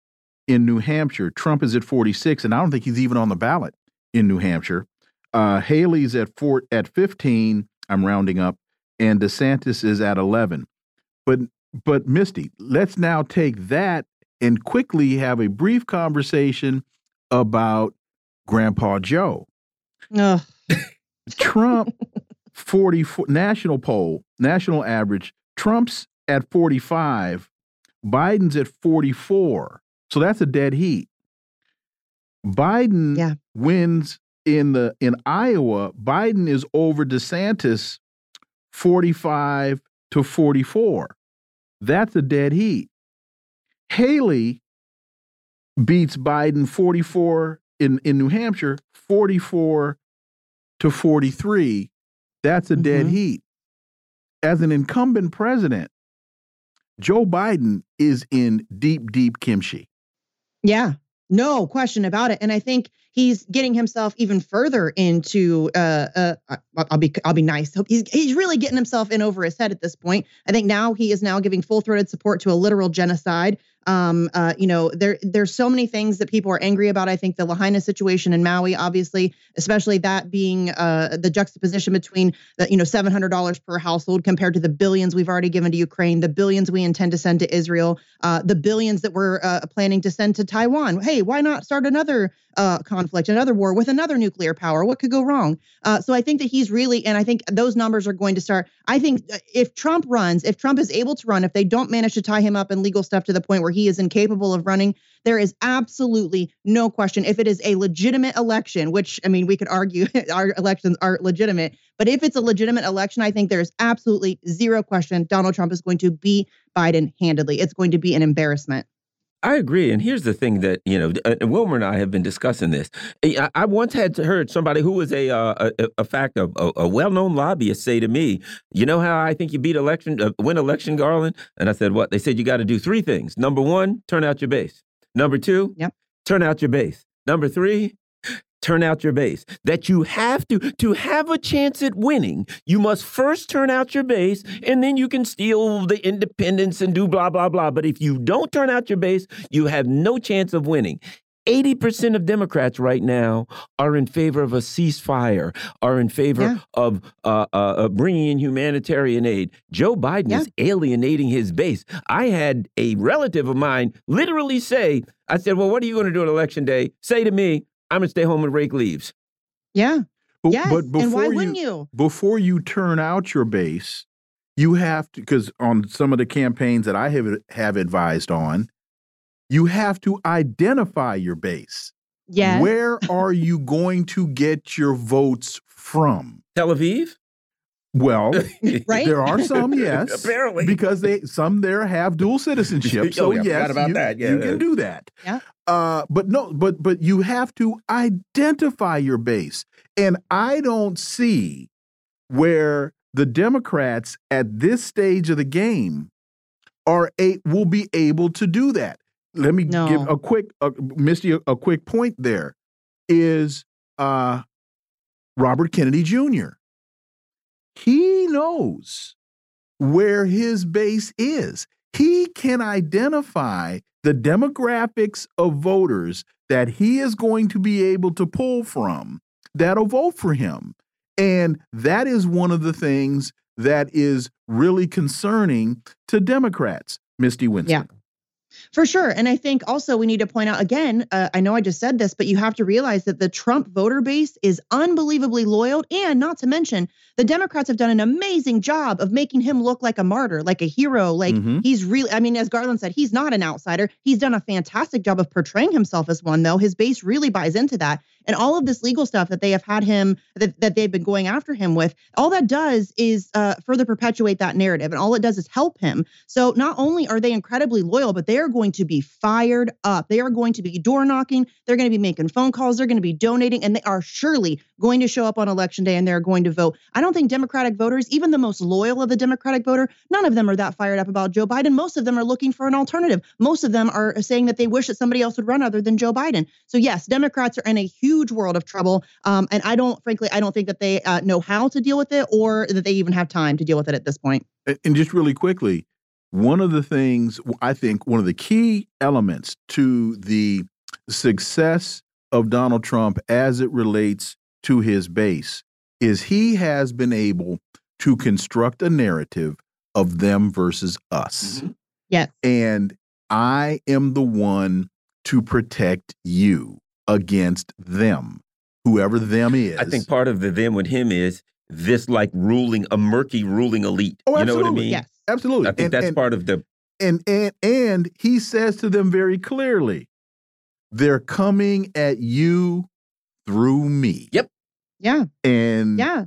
S1: In New Hampshire, Trump is at 46, and I don't think he's even on the ballot in New Hampshire. Uh, Haley's at four at 15. I'm rounding up, and DeSantis is at 11. But but Misty, let's now take that and quickly have a brief conversation about Grandpa Joe.
S8: Ugh.
S1: Trump 44 national poll, national average. Trump's at 45, Biden's at 44. So that's a dead heat. Biden
S8: yeah.
S1: wins in the in Iowa. Biden is over DeSantis 45 to 44. That's a dead heat. Haley beats Biden 44 in, in New Hampshire, 44 to 43. That's a mm -hmm. dead mm-hmm. heat. As an incumbent president, Joe Biden is in deep, deep kimchi.
S8: Yeah, no question about it. And I think he's getting himself even further into. Uh, uh, I'll be, I'll be nice. He's he's really getting himself in over his head at this point. I think now he is now giving full throated support to a literal genocide. Um, uh, you know, there there's so many things that people are angry about. I think the Lahaina situation in Maui, obviously, especially that being uh, the juxtaposition between the you know seven hundred dollars per household compared to the billions we've already given to Ukraine, the billions we intend to send to Israel, uh, the billions that we're uh, planning to send to Taiwan. Hey, why not start another uh, conflict, another war with another nuclear power? What could go wrong? Uh, so I think that he's really, and I think those numbers are going to start. I think if Trump runs, if Trump is able to run, if they don't manage to tie him up in legal stuff to the point where he is incapable of running. There is absolutely no question. If it is a legitimate election, which I mean, we could argue our elections are legitimate, but if it's a legitimate election, I think there's absolutely zero question Donald Trump is going to beat Biden handedly. It's going to be an embarrassment.
S3: I agree. And here's the thing that, you know, uh, Wilmer and I have been discussing this. I, I once had heard somebody who was a, uh, a, a fact, a, a well known lobbyist say to me, you know how I think you beat election, uh, win election, Garland? And I said, what? They said you got to do three things. Number one, turn out your base. Number two,
S8: yep.
S3: turn out your base. Number three, turn out your base. That you have to, to have a chance at winning, you must first turn out your base and then you can steal the independents and do blah, blah, blah. But if you don't turn out your base, you have no chance of winning. 80% of Democrats right now are in favor of a ceasefire, are in favor yeah. of uh, uh, uh, bringing in humanitarian aid. Joe Biden yeah. is alienating his base. I had a relative of mine literally say, I said, Well, what are you going to do on election day? Say to me, I'm gonna stay home and rake leaves.
S8: Yeah.
S1: But, yes. but before
S8: and why
S1: you,
S8: wouldn't you?
S1: Before you turn out your base, you have to because on some of the campaigns that I have have advised on, you have to identify your base.
S8: Yeah.
S1: Where are you going to get your votes from?
S3: Tel Aviv?
S1: Well,
S8: right?
S1: there are some, yes.
S3: Apparently.
S1: Because they some there have dual citizenship. So
S3: oh, yeah,
S1: yes,
S3: about
S1: you,
S3: that. Yeah.
S1: you can do that.
S8: Yeah.
S1: Uh, but no, but but you have to identify your base. And I don't see where the Democrats at this stage of the game are a will be able to do that. Let me
S8: no.
S1: give a quick uh, Misty a, a quick point there is uh Robert Kennedy Jr he knows where his base is. He can identify the demographics of voters that he is going to be able to pull from that'll vote for him. And that is one of the things that is really concerning to Democrats, Misty Winston.
S8: Yeah. For sure. And I think also we need to point out again, uh, I know I just said this, but you have to realize that the Trump voter base is unbelievably loyal. And not to mention, the Democrats have done an amazing job of making him look like a martyr, like a hero. Like
S1: Mhm.
S8: he's really, I mean, as Garland said, he's not an outsider. He's done a fantastic job of portraying himself as one, though. His base really buys into that. And all of this legal stuff that they have had him, that, that they've been going after him with, all that does is uh, further perpetuate that narrative. And all it does is help him. So not only are they incredibly loyal, but they are going to be fired up. They are going to be door knocking. They're going to be making phone calls. They're going to be donating, and they are surely going to show up on election day and they're going to vote. I don't think Democratic voters, even the most loyal of the Democratic voter, none of them are that fired up about Joe Biden. Most of them are looking for an alternative. Most of them are saying that they wish that somebody else would run other than Joe Biden. So yes, Democrats are in a huge world of trouble. Um, and I don't, frankly, I don't think that they uh, know how to deal with it or that they even have time to deal with it at this point.
S1: And- And just really quickly, one of the things I think one of the key elements to the success of Donald Trump as it relates to his base is he has been able to construct a narrative of them versus us.
S3: Mhm.
S8: Yes.
S1: And I am the one to protect you against them, whoever them is.
S3: I think part of the them with him is this like ruling a murky ruling elite.
S1: Oh,
S3: you know what I
S1: absolutely.
S3: mean?
S8: Yes.
S1: absolutely.
S3: I think
S1: And-
S3: that's
S1: and-
S3: part of the
S1: and and and he says to them very clearly they're coming at you through me
S3: Yep.
S8: Yeah.
S1: and
S8: Yeah.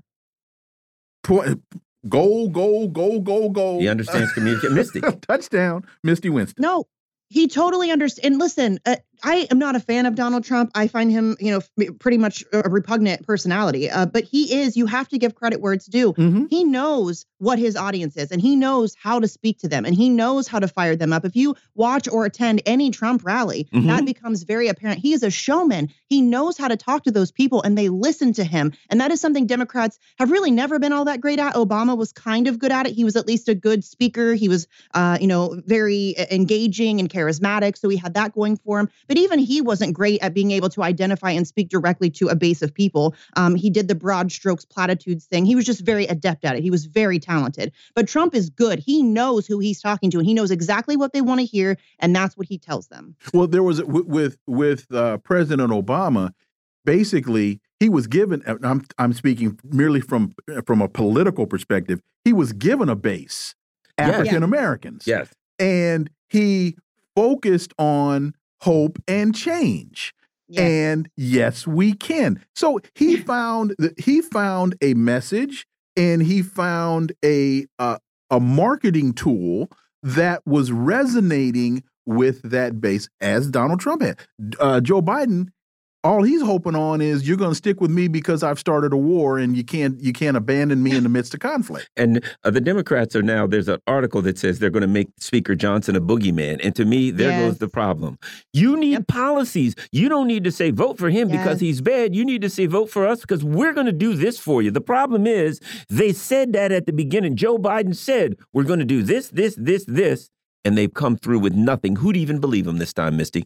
S1: point, goal goal goal goal goal
S3: he understands communication. Misty.
S1: touchdown misty winston
S8: No, he totally understands. And listen, uh, I am not a fan of Donald Trump. I find him, you know, pretty much a repugnant personality. Uh, but he is. You have to give credit where it's due.
S1: Mhm.
S8: He knows what his audience is, and he knows how to speak to them, and he knows how to fire them up. If you watch or attend any Trump rally,
S3: Mhm.
S8: that becomes very apparent. He is a showman. He knows how to talk to those people, and they listen to him. And that is something Democrats have really never been all that great at. Obama was kind of good at it. He was at least a good speaker. He was, uh, you know, very engaging and charismatic. So he had that going for him. But even he wasn't great at being able to identify and speak directly to a base of people. Um, he did the broad strokes platitudes thing. He was just very adept at it. He was very talented. But Trump is good. He knows who he's talking to, and he knows exactly what they want to hear, and that's what he tells them.
S1: well there was with with, with uh, president obama basically he was given uh, i'm i'm speaking merely from from a political perspective he was given a base african americans
S3: Yes.
S1: and he focused on hope and change.
S8: Yeah.
S1: and yes we can. So he found that he found a message and he found a uh, a marketing tool that was resonating with that base as donald trump had. Uh, joe biden all he's hoping on is you're going to stick with me because i've started a war and you can't you can't abandon me in the midst of conflict
S3: And uh, the Democrats are now, there's an article that says they're going to make Speaker Johnson a boogeyman. And to me, there
S8: Yes.
S3: goes the problem. You need
S8: Yep.
S3: policies. You don't need to say vote for him because he's bad. You need to say vote for us because we're going to do this for you. The problem is they said that at the beginning. Joe Biden said, we're going to do this, this, this, this. And they've come through with nothing. Who'd even believe him this time, Misty?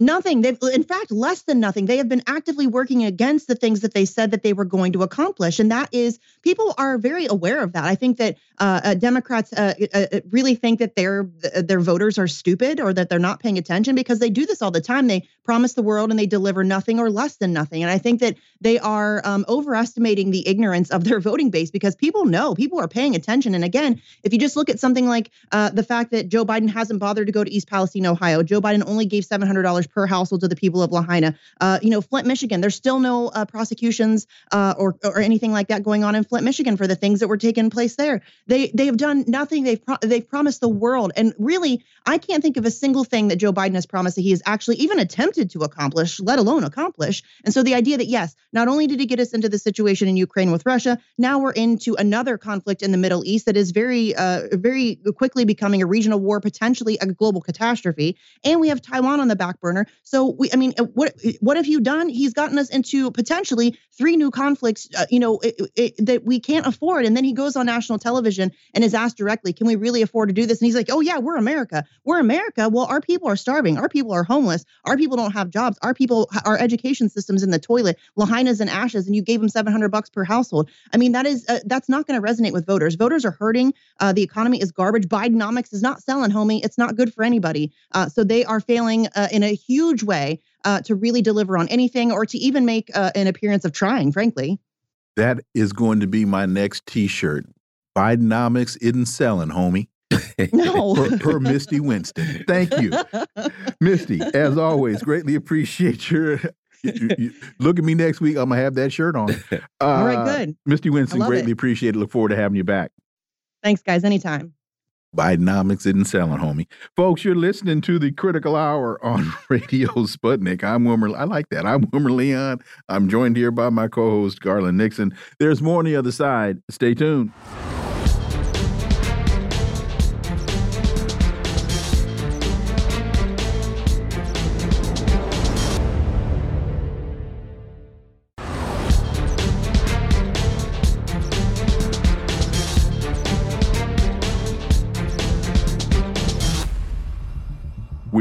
S8: Nothing. They've, in fact, less than nothing. They have been actively working against the things that they said that they were going to accomplish, and that is people are very aware of that. I think that uh, uh, Democrats uh, uh, really think that their their voters are stupid or that they're not paying attention because they do this all the time. They promise the world and they deliver nothing or less than nothing. And I think that they are um, overestimating the ignorance of their voting base because people know people are paying attention. And again, if you just look at something like the fact that Joe Biden hasn't bothered to go to East Palestine, Ohio, Joe Biden only gave seven hundred dollars per household to the people of Lahaina. Uh, you know, Flint, Michigan, there's still no uh, prosecutions uh, or or anything like that going on in Flint, Michigan for the things that were taking place there. They they have done nothing. They've pro- they've promised the world, and really, I can't think of a single thing that Joe Biden has promised that he has actually even attempted to accomplish, let alone accomplish. And so the idea that yes, not only did he get us into the situation in Ukraine with Russia, now we're into another conflict in the Middle East that is very uh, very quickly becoming a regional war, potentially a global catastrophe, and we have Taiwan on the back burner. So we, I mean, what what have you done? He's gotten us into potentially three new conflicts, uh, you know, it, it, that we can't afford. And then he goes on national television television and is asked directly, "Can we really afford to do this?" And he's like, "Oh yeah, we're America. We're America. Well, our people are starving. Our people are homeless. Our people don't have jobs. Our people, our education system's in the toilet. Lahaina's in ashes, and you gave them 700 bucks per household. I mean, that is uh, that's not going to resonate with voters. Voters are hurting. Uh, the economy is garbage. Bidenomics is not selling, homie. It's not good for anybody. Uh, so they are failing uh, in a huge way uh, to really deliver on anything or to even make uh, an appearance of trying, frankly.
S1: That is going to be my next T-shirt. Bidenomics isn't selling, homie.
S8: No.
S1: per, per Misty Winston. Thank you, Misty. As always, greatly appreciate your. You, you, look at me next week. I'm gonna have that shirt on. Uh,
S8: All right, good.
S1: Misty Winston, greatly
S8: it.
S1: appreciate it. Look forward to having you back.
S8: Thanks, guys. Anytime.
S1: Bidenomics isn't selling, homie. Folks, you're listening to the Critical Hour on Radio Sputnik. I'm Wilmer. I like that. I'm Wilmer Leon. I'm joined here by my co-host Garland Nixon. There's more on the other side. Stay tuned.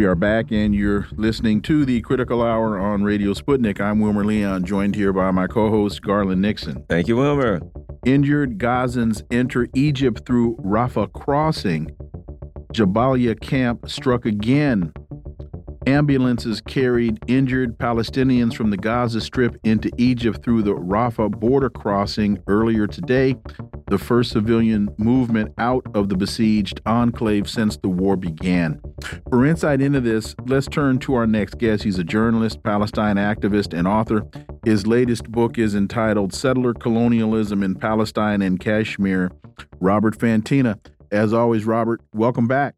S1: We are back, and you're listening to the Critical Hour on Radio Sputnik. I'm Wilmer Leon, joined here by my co host, Garland Nixon.
S3: Thank you, Wilmer.
S1: Injured Gazans enter Egypt through Rafah crossing. Jabalia camp struck again. Ambulances carried injured Palestinians from the Gaza Strip into Egypt through the Rafah border crossing earlier today, the first civilian movement out of the besieged enclave since the war began. For insight into this, let's turn to our next guest. He's a journalist, Palestine activist, and author. His latest book is entitled Settler Colonialism in Palestine and Kashmir. Robert Fantina. As always, Robert, welcome back.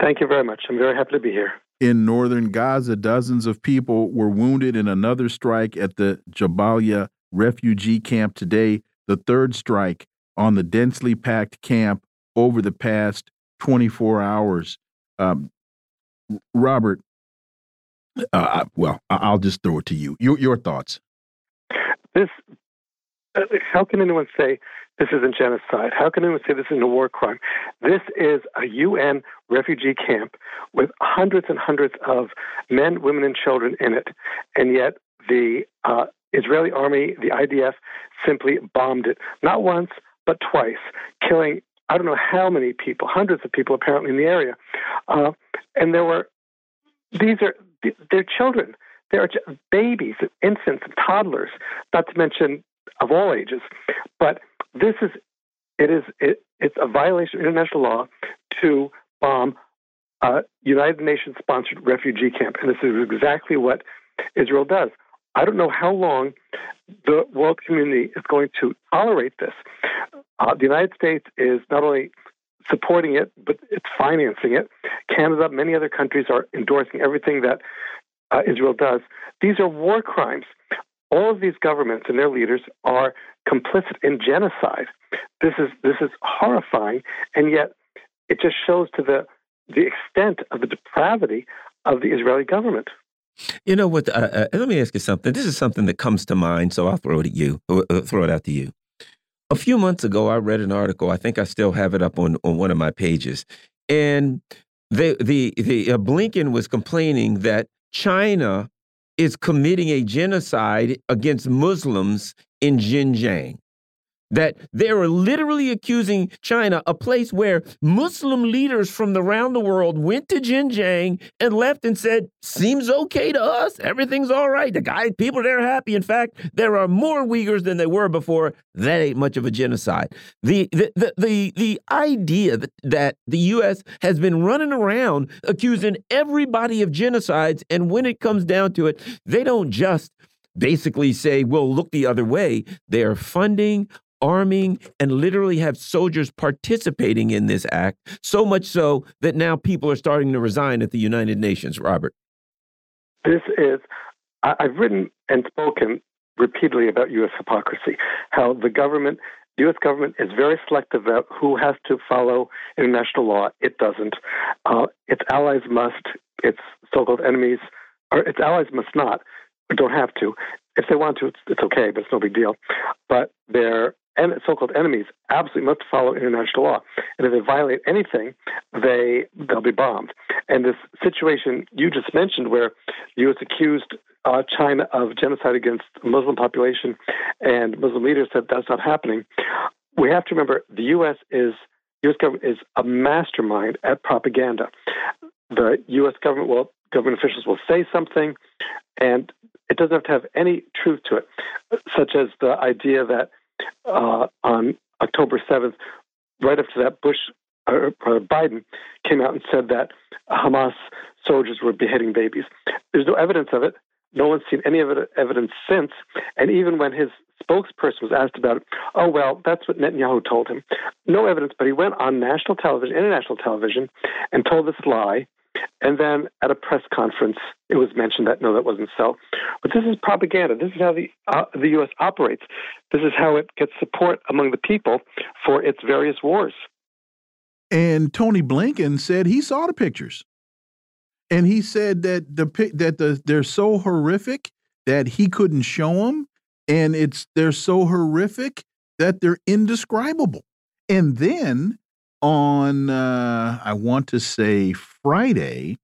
S9: Thank you very much. I'm very happy to be here.
S1: In northern Gaza, dozens of people were wounded in another strike at the Jabalia refugee camp today, the third strike on the densely packed camp over the past 24 hours. Um, Robert, uh, well, I'll just throw it to you. Your, your thoughts.
S9: This, uh, how can anyone say this isn't genocide? How can anyone say this isn't a war crime? This is a UN refugee camp with hundreds and hundreds of men, women, and children in it, and yet the uh, Israeli army, the IDF, simply bombed it not once but twice, killing I don't know how many people, hundreds of people apparently in the area, uh, and there were these are they're children. They are babies, infants, toddlers, not to mention of all ages. But this is it is it, it's a violation of international law to bomb a United Nations sponsored refugee camp, and this is exactly what Israel does. I don't know how long the world community is going to tolerate this. Uh, the United States is not only supporting it, but it's financing it. Canada, many other countries are endorsing everything that uh, Israel does. These are war crimes. All of these governments and their leaders are complicit in genocide. This is this is horrifying, and yet it just shows to the the extent of the depravity of the Israeli government.
S3: You know what? Uh, uh, let me ask you something. This is something that comes to mind, so I'll throw it at you. Uh, throw it out to you. A few months ago, I read an article. I think I still have it up on on one of my pages, and the the the uh, Blinken was complaining that China is committing a genocide against Muslims in Xinjiang that they are literally accusing China, a place where Muslim leaders from around the world went to Xinjiang and left and said, "Seems okay to us. Everything's all right. The guy, people there are happy. In fact, there are more Uyghurs than there were before. That ain't much of a genocide." The the the the, the idea that, that the U.S. has been running around accusing everybody of genocides, and when it comes down to it, they don't just basically say, well, look the other way. They are funding, arming and literally have soldiers participating in this act, so much so that now people are starting to resign at the United Nations, Robert.
S9: This is, I've written and spoken repeatedly about U.S. hypocrisy, how the government, the U.S. government is very selective about who has to follow international law. It doesn't. Uh, its allies must, its so called enemies, or its allies must not, don't have to. If they want to, it's, it's okay, but it's no big deal. But they're and so-called enemies absolutely must follow international law, and if they violate anything, they they'll be bombed. And this situation you just mentioned, where the U.S. accused uh, China of genocide against Muslim population, and Muslim leaders said that's not happening. We have to remember the U.S. is U.S. government is a mastermind at propaganda. The U.S. government will government officials will say something, and it doesn't have to have any truth to it, such as the idea that uh, on October 7th, right after that, Bush or, Biden came out and said that Hamas soldiers were beheading babies. There's no evidence of it. No one's seen any evidence since. And even when his spokesperson was asked about it, oh, well, that's what Netanyahu told him. No evidence, but he went on national television, international television, and told this lie. And then at a press conference, it was mentioned that no, that wasn't so. But this is propaganda. This is how the uh, the U.S. operates. This is how it gets support among the people for its various wars.
S1: And Tony Blinken said he saw the pictures, and he said that the that the they're so horrific that he couldn't show them, and it's they're so horrific that they're indescribable. And then on uh, I want to say Friday,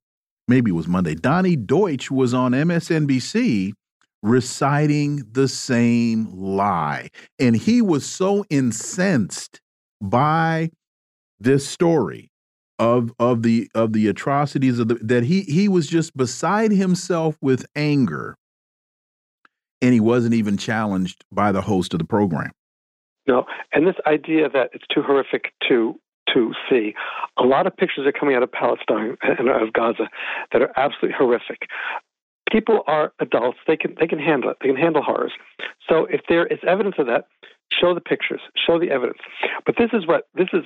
S1: maybe it was Monday. Donny Deutsch was on MSNBC reciting the same lie, and he was so incensed by this story of of the of the atrocities of the that he he was just beside himself with anger and he wasn't even challenged by the host of the program
S9: no and this idea that it's too horrific to to see. A lot of pictures are coming out of Palestine and of Gaza that are absolutely horrific. People are adults; they can they can handle it. They can handle horrors. So if there is evidence of that, show the pictures, show the evidence. But this is what this is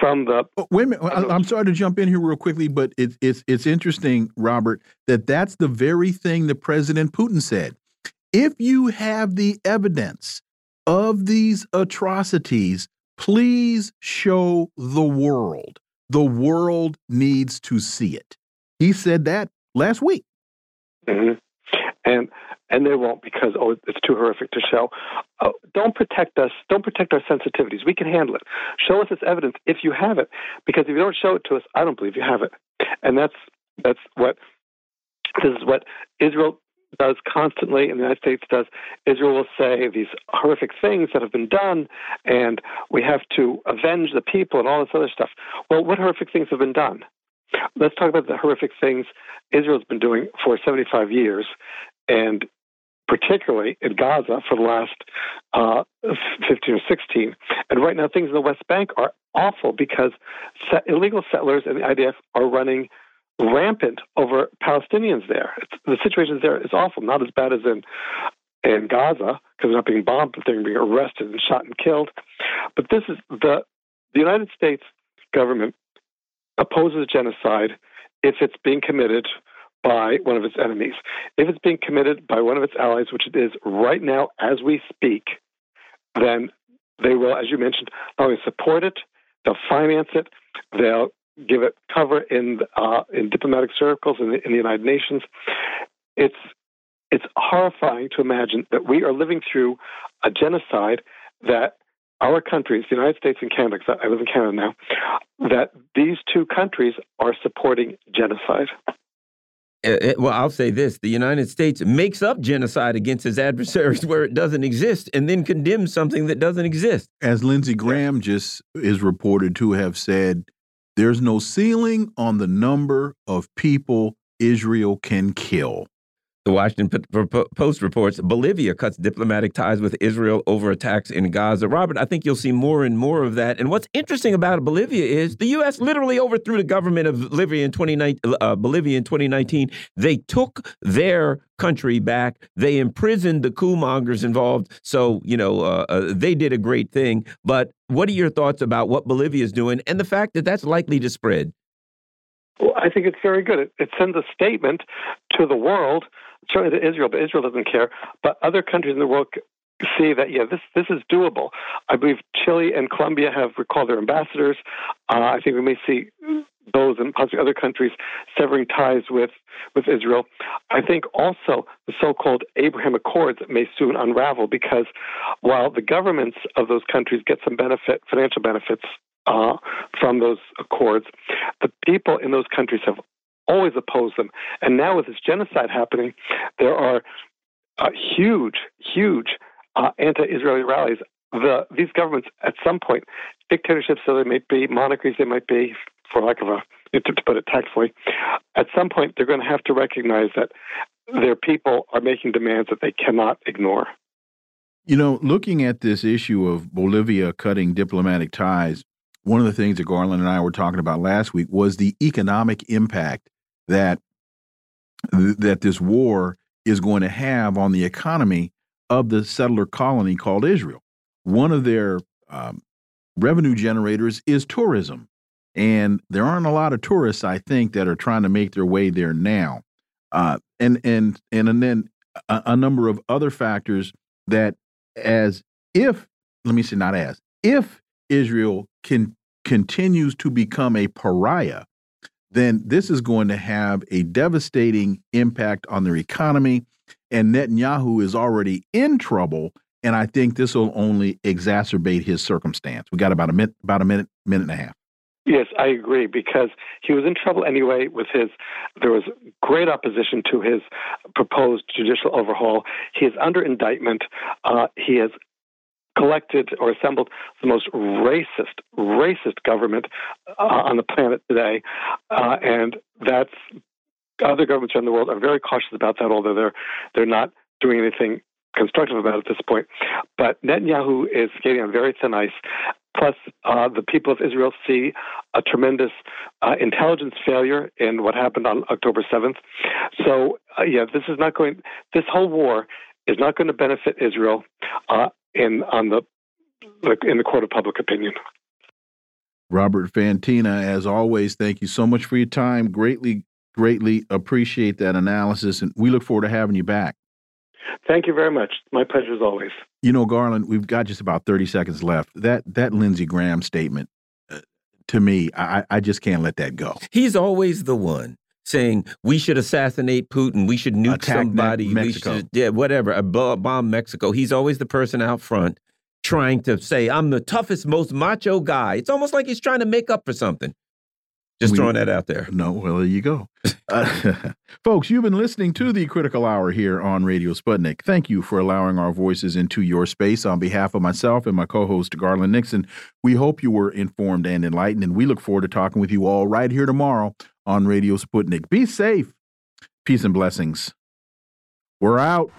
S9: from the.
S1: Oh, wait a minute. I'm sorry to jump in here real quickly, but it's it's interesting, Robert, that that's the very thing that President Putin said. If you have the evidence of these atrocities, Please show the world. The world needs to see it. He said that last week.
S9: Mm -hmm. And and they won't because oh it's too horrific to show. Oh, don't protect us. Don't protect our sensitivities. We can handle it. Show us this evidence if you have it. Because if you don't show it to us, I don't believe you have it. And that's that's what this is what Israel does constantly, and the United States does, Israel will say these horrific things that have been done, and we have to avenge the people and all this other stuff. Well, what horrific things have been done? Let's talk about the horrific things Israel's been doing for 75 years, and particularly in Gaza for the last uh, 15 or 16. And right now, things in the West Bank are awful because illegal settlers and the IDF are running rampant over Palestinians there. It's, the situation there is awful, not as bad as in in Gaza because they're not being bombed, but they're being arrested and shot and killed. But this is the the United States government opposes genocide if it's being committed by one of its enemies. If it's being committed by one of its allies, which it is right now as we speak, then they will, as you mentioned, not only support it, they'll finance it, they'll give it cover in uh, in diplomatic circles in the, in the United Nations. It's it's horrifying to imagine that we are living through a genocide that our countries, the United States and Canada, because I live in Canada now, that these two countries are supporting genocide.
S3: Uh, uh, well, I'll say this the United States makes up genocide against its adversaries where it doesn't exist and then condemns something that doesn't exist.
S1: As Lindsey Graham just is reported to have said, there's no ceiling on the number of people Israel can kill.
S3: The Washington Post reports Bolivia cuts diplomatic ties with Israel over attacks in Gaza. Robert, I think you'll see more and more of that. And what's interesting about Bolivia is the U.S. literally overthrew the government of Bolivia in 2019. Uh, Bolivia in 2019. They took their country back. They imprisoned the coup mongers involved. So you know uh, uh, they did a great thing. But what are your thoughts about what Bolivia is doing and the fact that that's likely to spread?
S9: Well, I think it's very good. It, it sends a statement to the world certainly to Israel, but Israel doesn't care. But other countries in the world see that yeah, this this is doable. I believe Chile and Colombia have recalled their ambassadors. Uh, I think we may see those and possibly other countries severing ties with, with Israel. I think also the so called Abraham Accords may soon unravel because while the governments of those countries get some benefit, financial benefits uh, from those accords, the people in those countries have always opposed them. And now with this genocide happening, there are uh, huge, huge uh, anti-Israeli rallies. The, these governments, at some point, dictatorships so they might be, monarchies they might be, for lack of a to put it tactfully, at some point they're going to have to recognize that their people are making demands that they cannot ignore.
S1: You know, looking at this issue of Bolivia cutting diplomatic ties, one of the things that Garland and I were talking about last week was the economic impact that that this war is going to have on the economy of the settler colony called Israel. One of their um, revenue generators is tourism. And there aren't a lot of tourists, I think, that are trying to make their way there now. Uh, and, and, and, and then a, a number of other factors that, as if, let me say, not as, if Israel can continues to become a pariah, then this is going to have a devastating impact on their economy. And Netanyahu is already in trouble. And I think this will only exacerbate his circumstance. We got about a minute, about a minute, minute and a half.
S9: Yes, I agree because he was in trouble anyway with his. There was great opposition to his proposed judicial overhaul. He is under indictment. Uh, he has collected or assembled the most racist, racist government uh, on the planet today, uh, and that's other governments around the world are very cautious about that, although they're they're not doing anything constructive about it at this point. But Netanyahu is skating on very thin ice. Plus, uh, the people of Israel see a tremendous uh, intelligence failure in what happened on October 7th. So, uh, yeah, this is not going. This whole war is not going to benefit Israel uh, in on the in the court of public opinion.
S1: Robert Fantina, as always, thank you so much for your time. Greatly, greatly appreciate that analysis, and we look forward to having you back.
S9: Thank you very much. My pleasure as always.
S1: You know, Garland, we've got just about 30 seconds left. That that Lindsey Graham statement, uh, to me, I, I just can't let that go.
S3: He's always the one saying we should assassinate Putin, we should nuke
S1: Attack
S3: somebody,
S1: Mexico.
S3: we should, yeah, whatever, a bomb Mexico. He's always the person out front trying to say, I'm the toughest, most macho guy. It's almost like he's trying to make up for something. Just
S1: We-
S3: throwing that out there.
S1: No, well, there you go. Uh, folks, you've been listening to the Critical Hour here on Radio Sputnik. Thank you for allowing our voices into your space. On behalf of myself and my co host, Garland Nixon, we hope you were informed and enlightened, and we look forward to talking with you all right here tomorrow on Radio Sputnik. Be safe. Peace and blessings. We're out.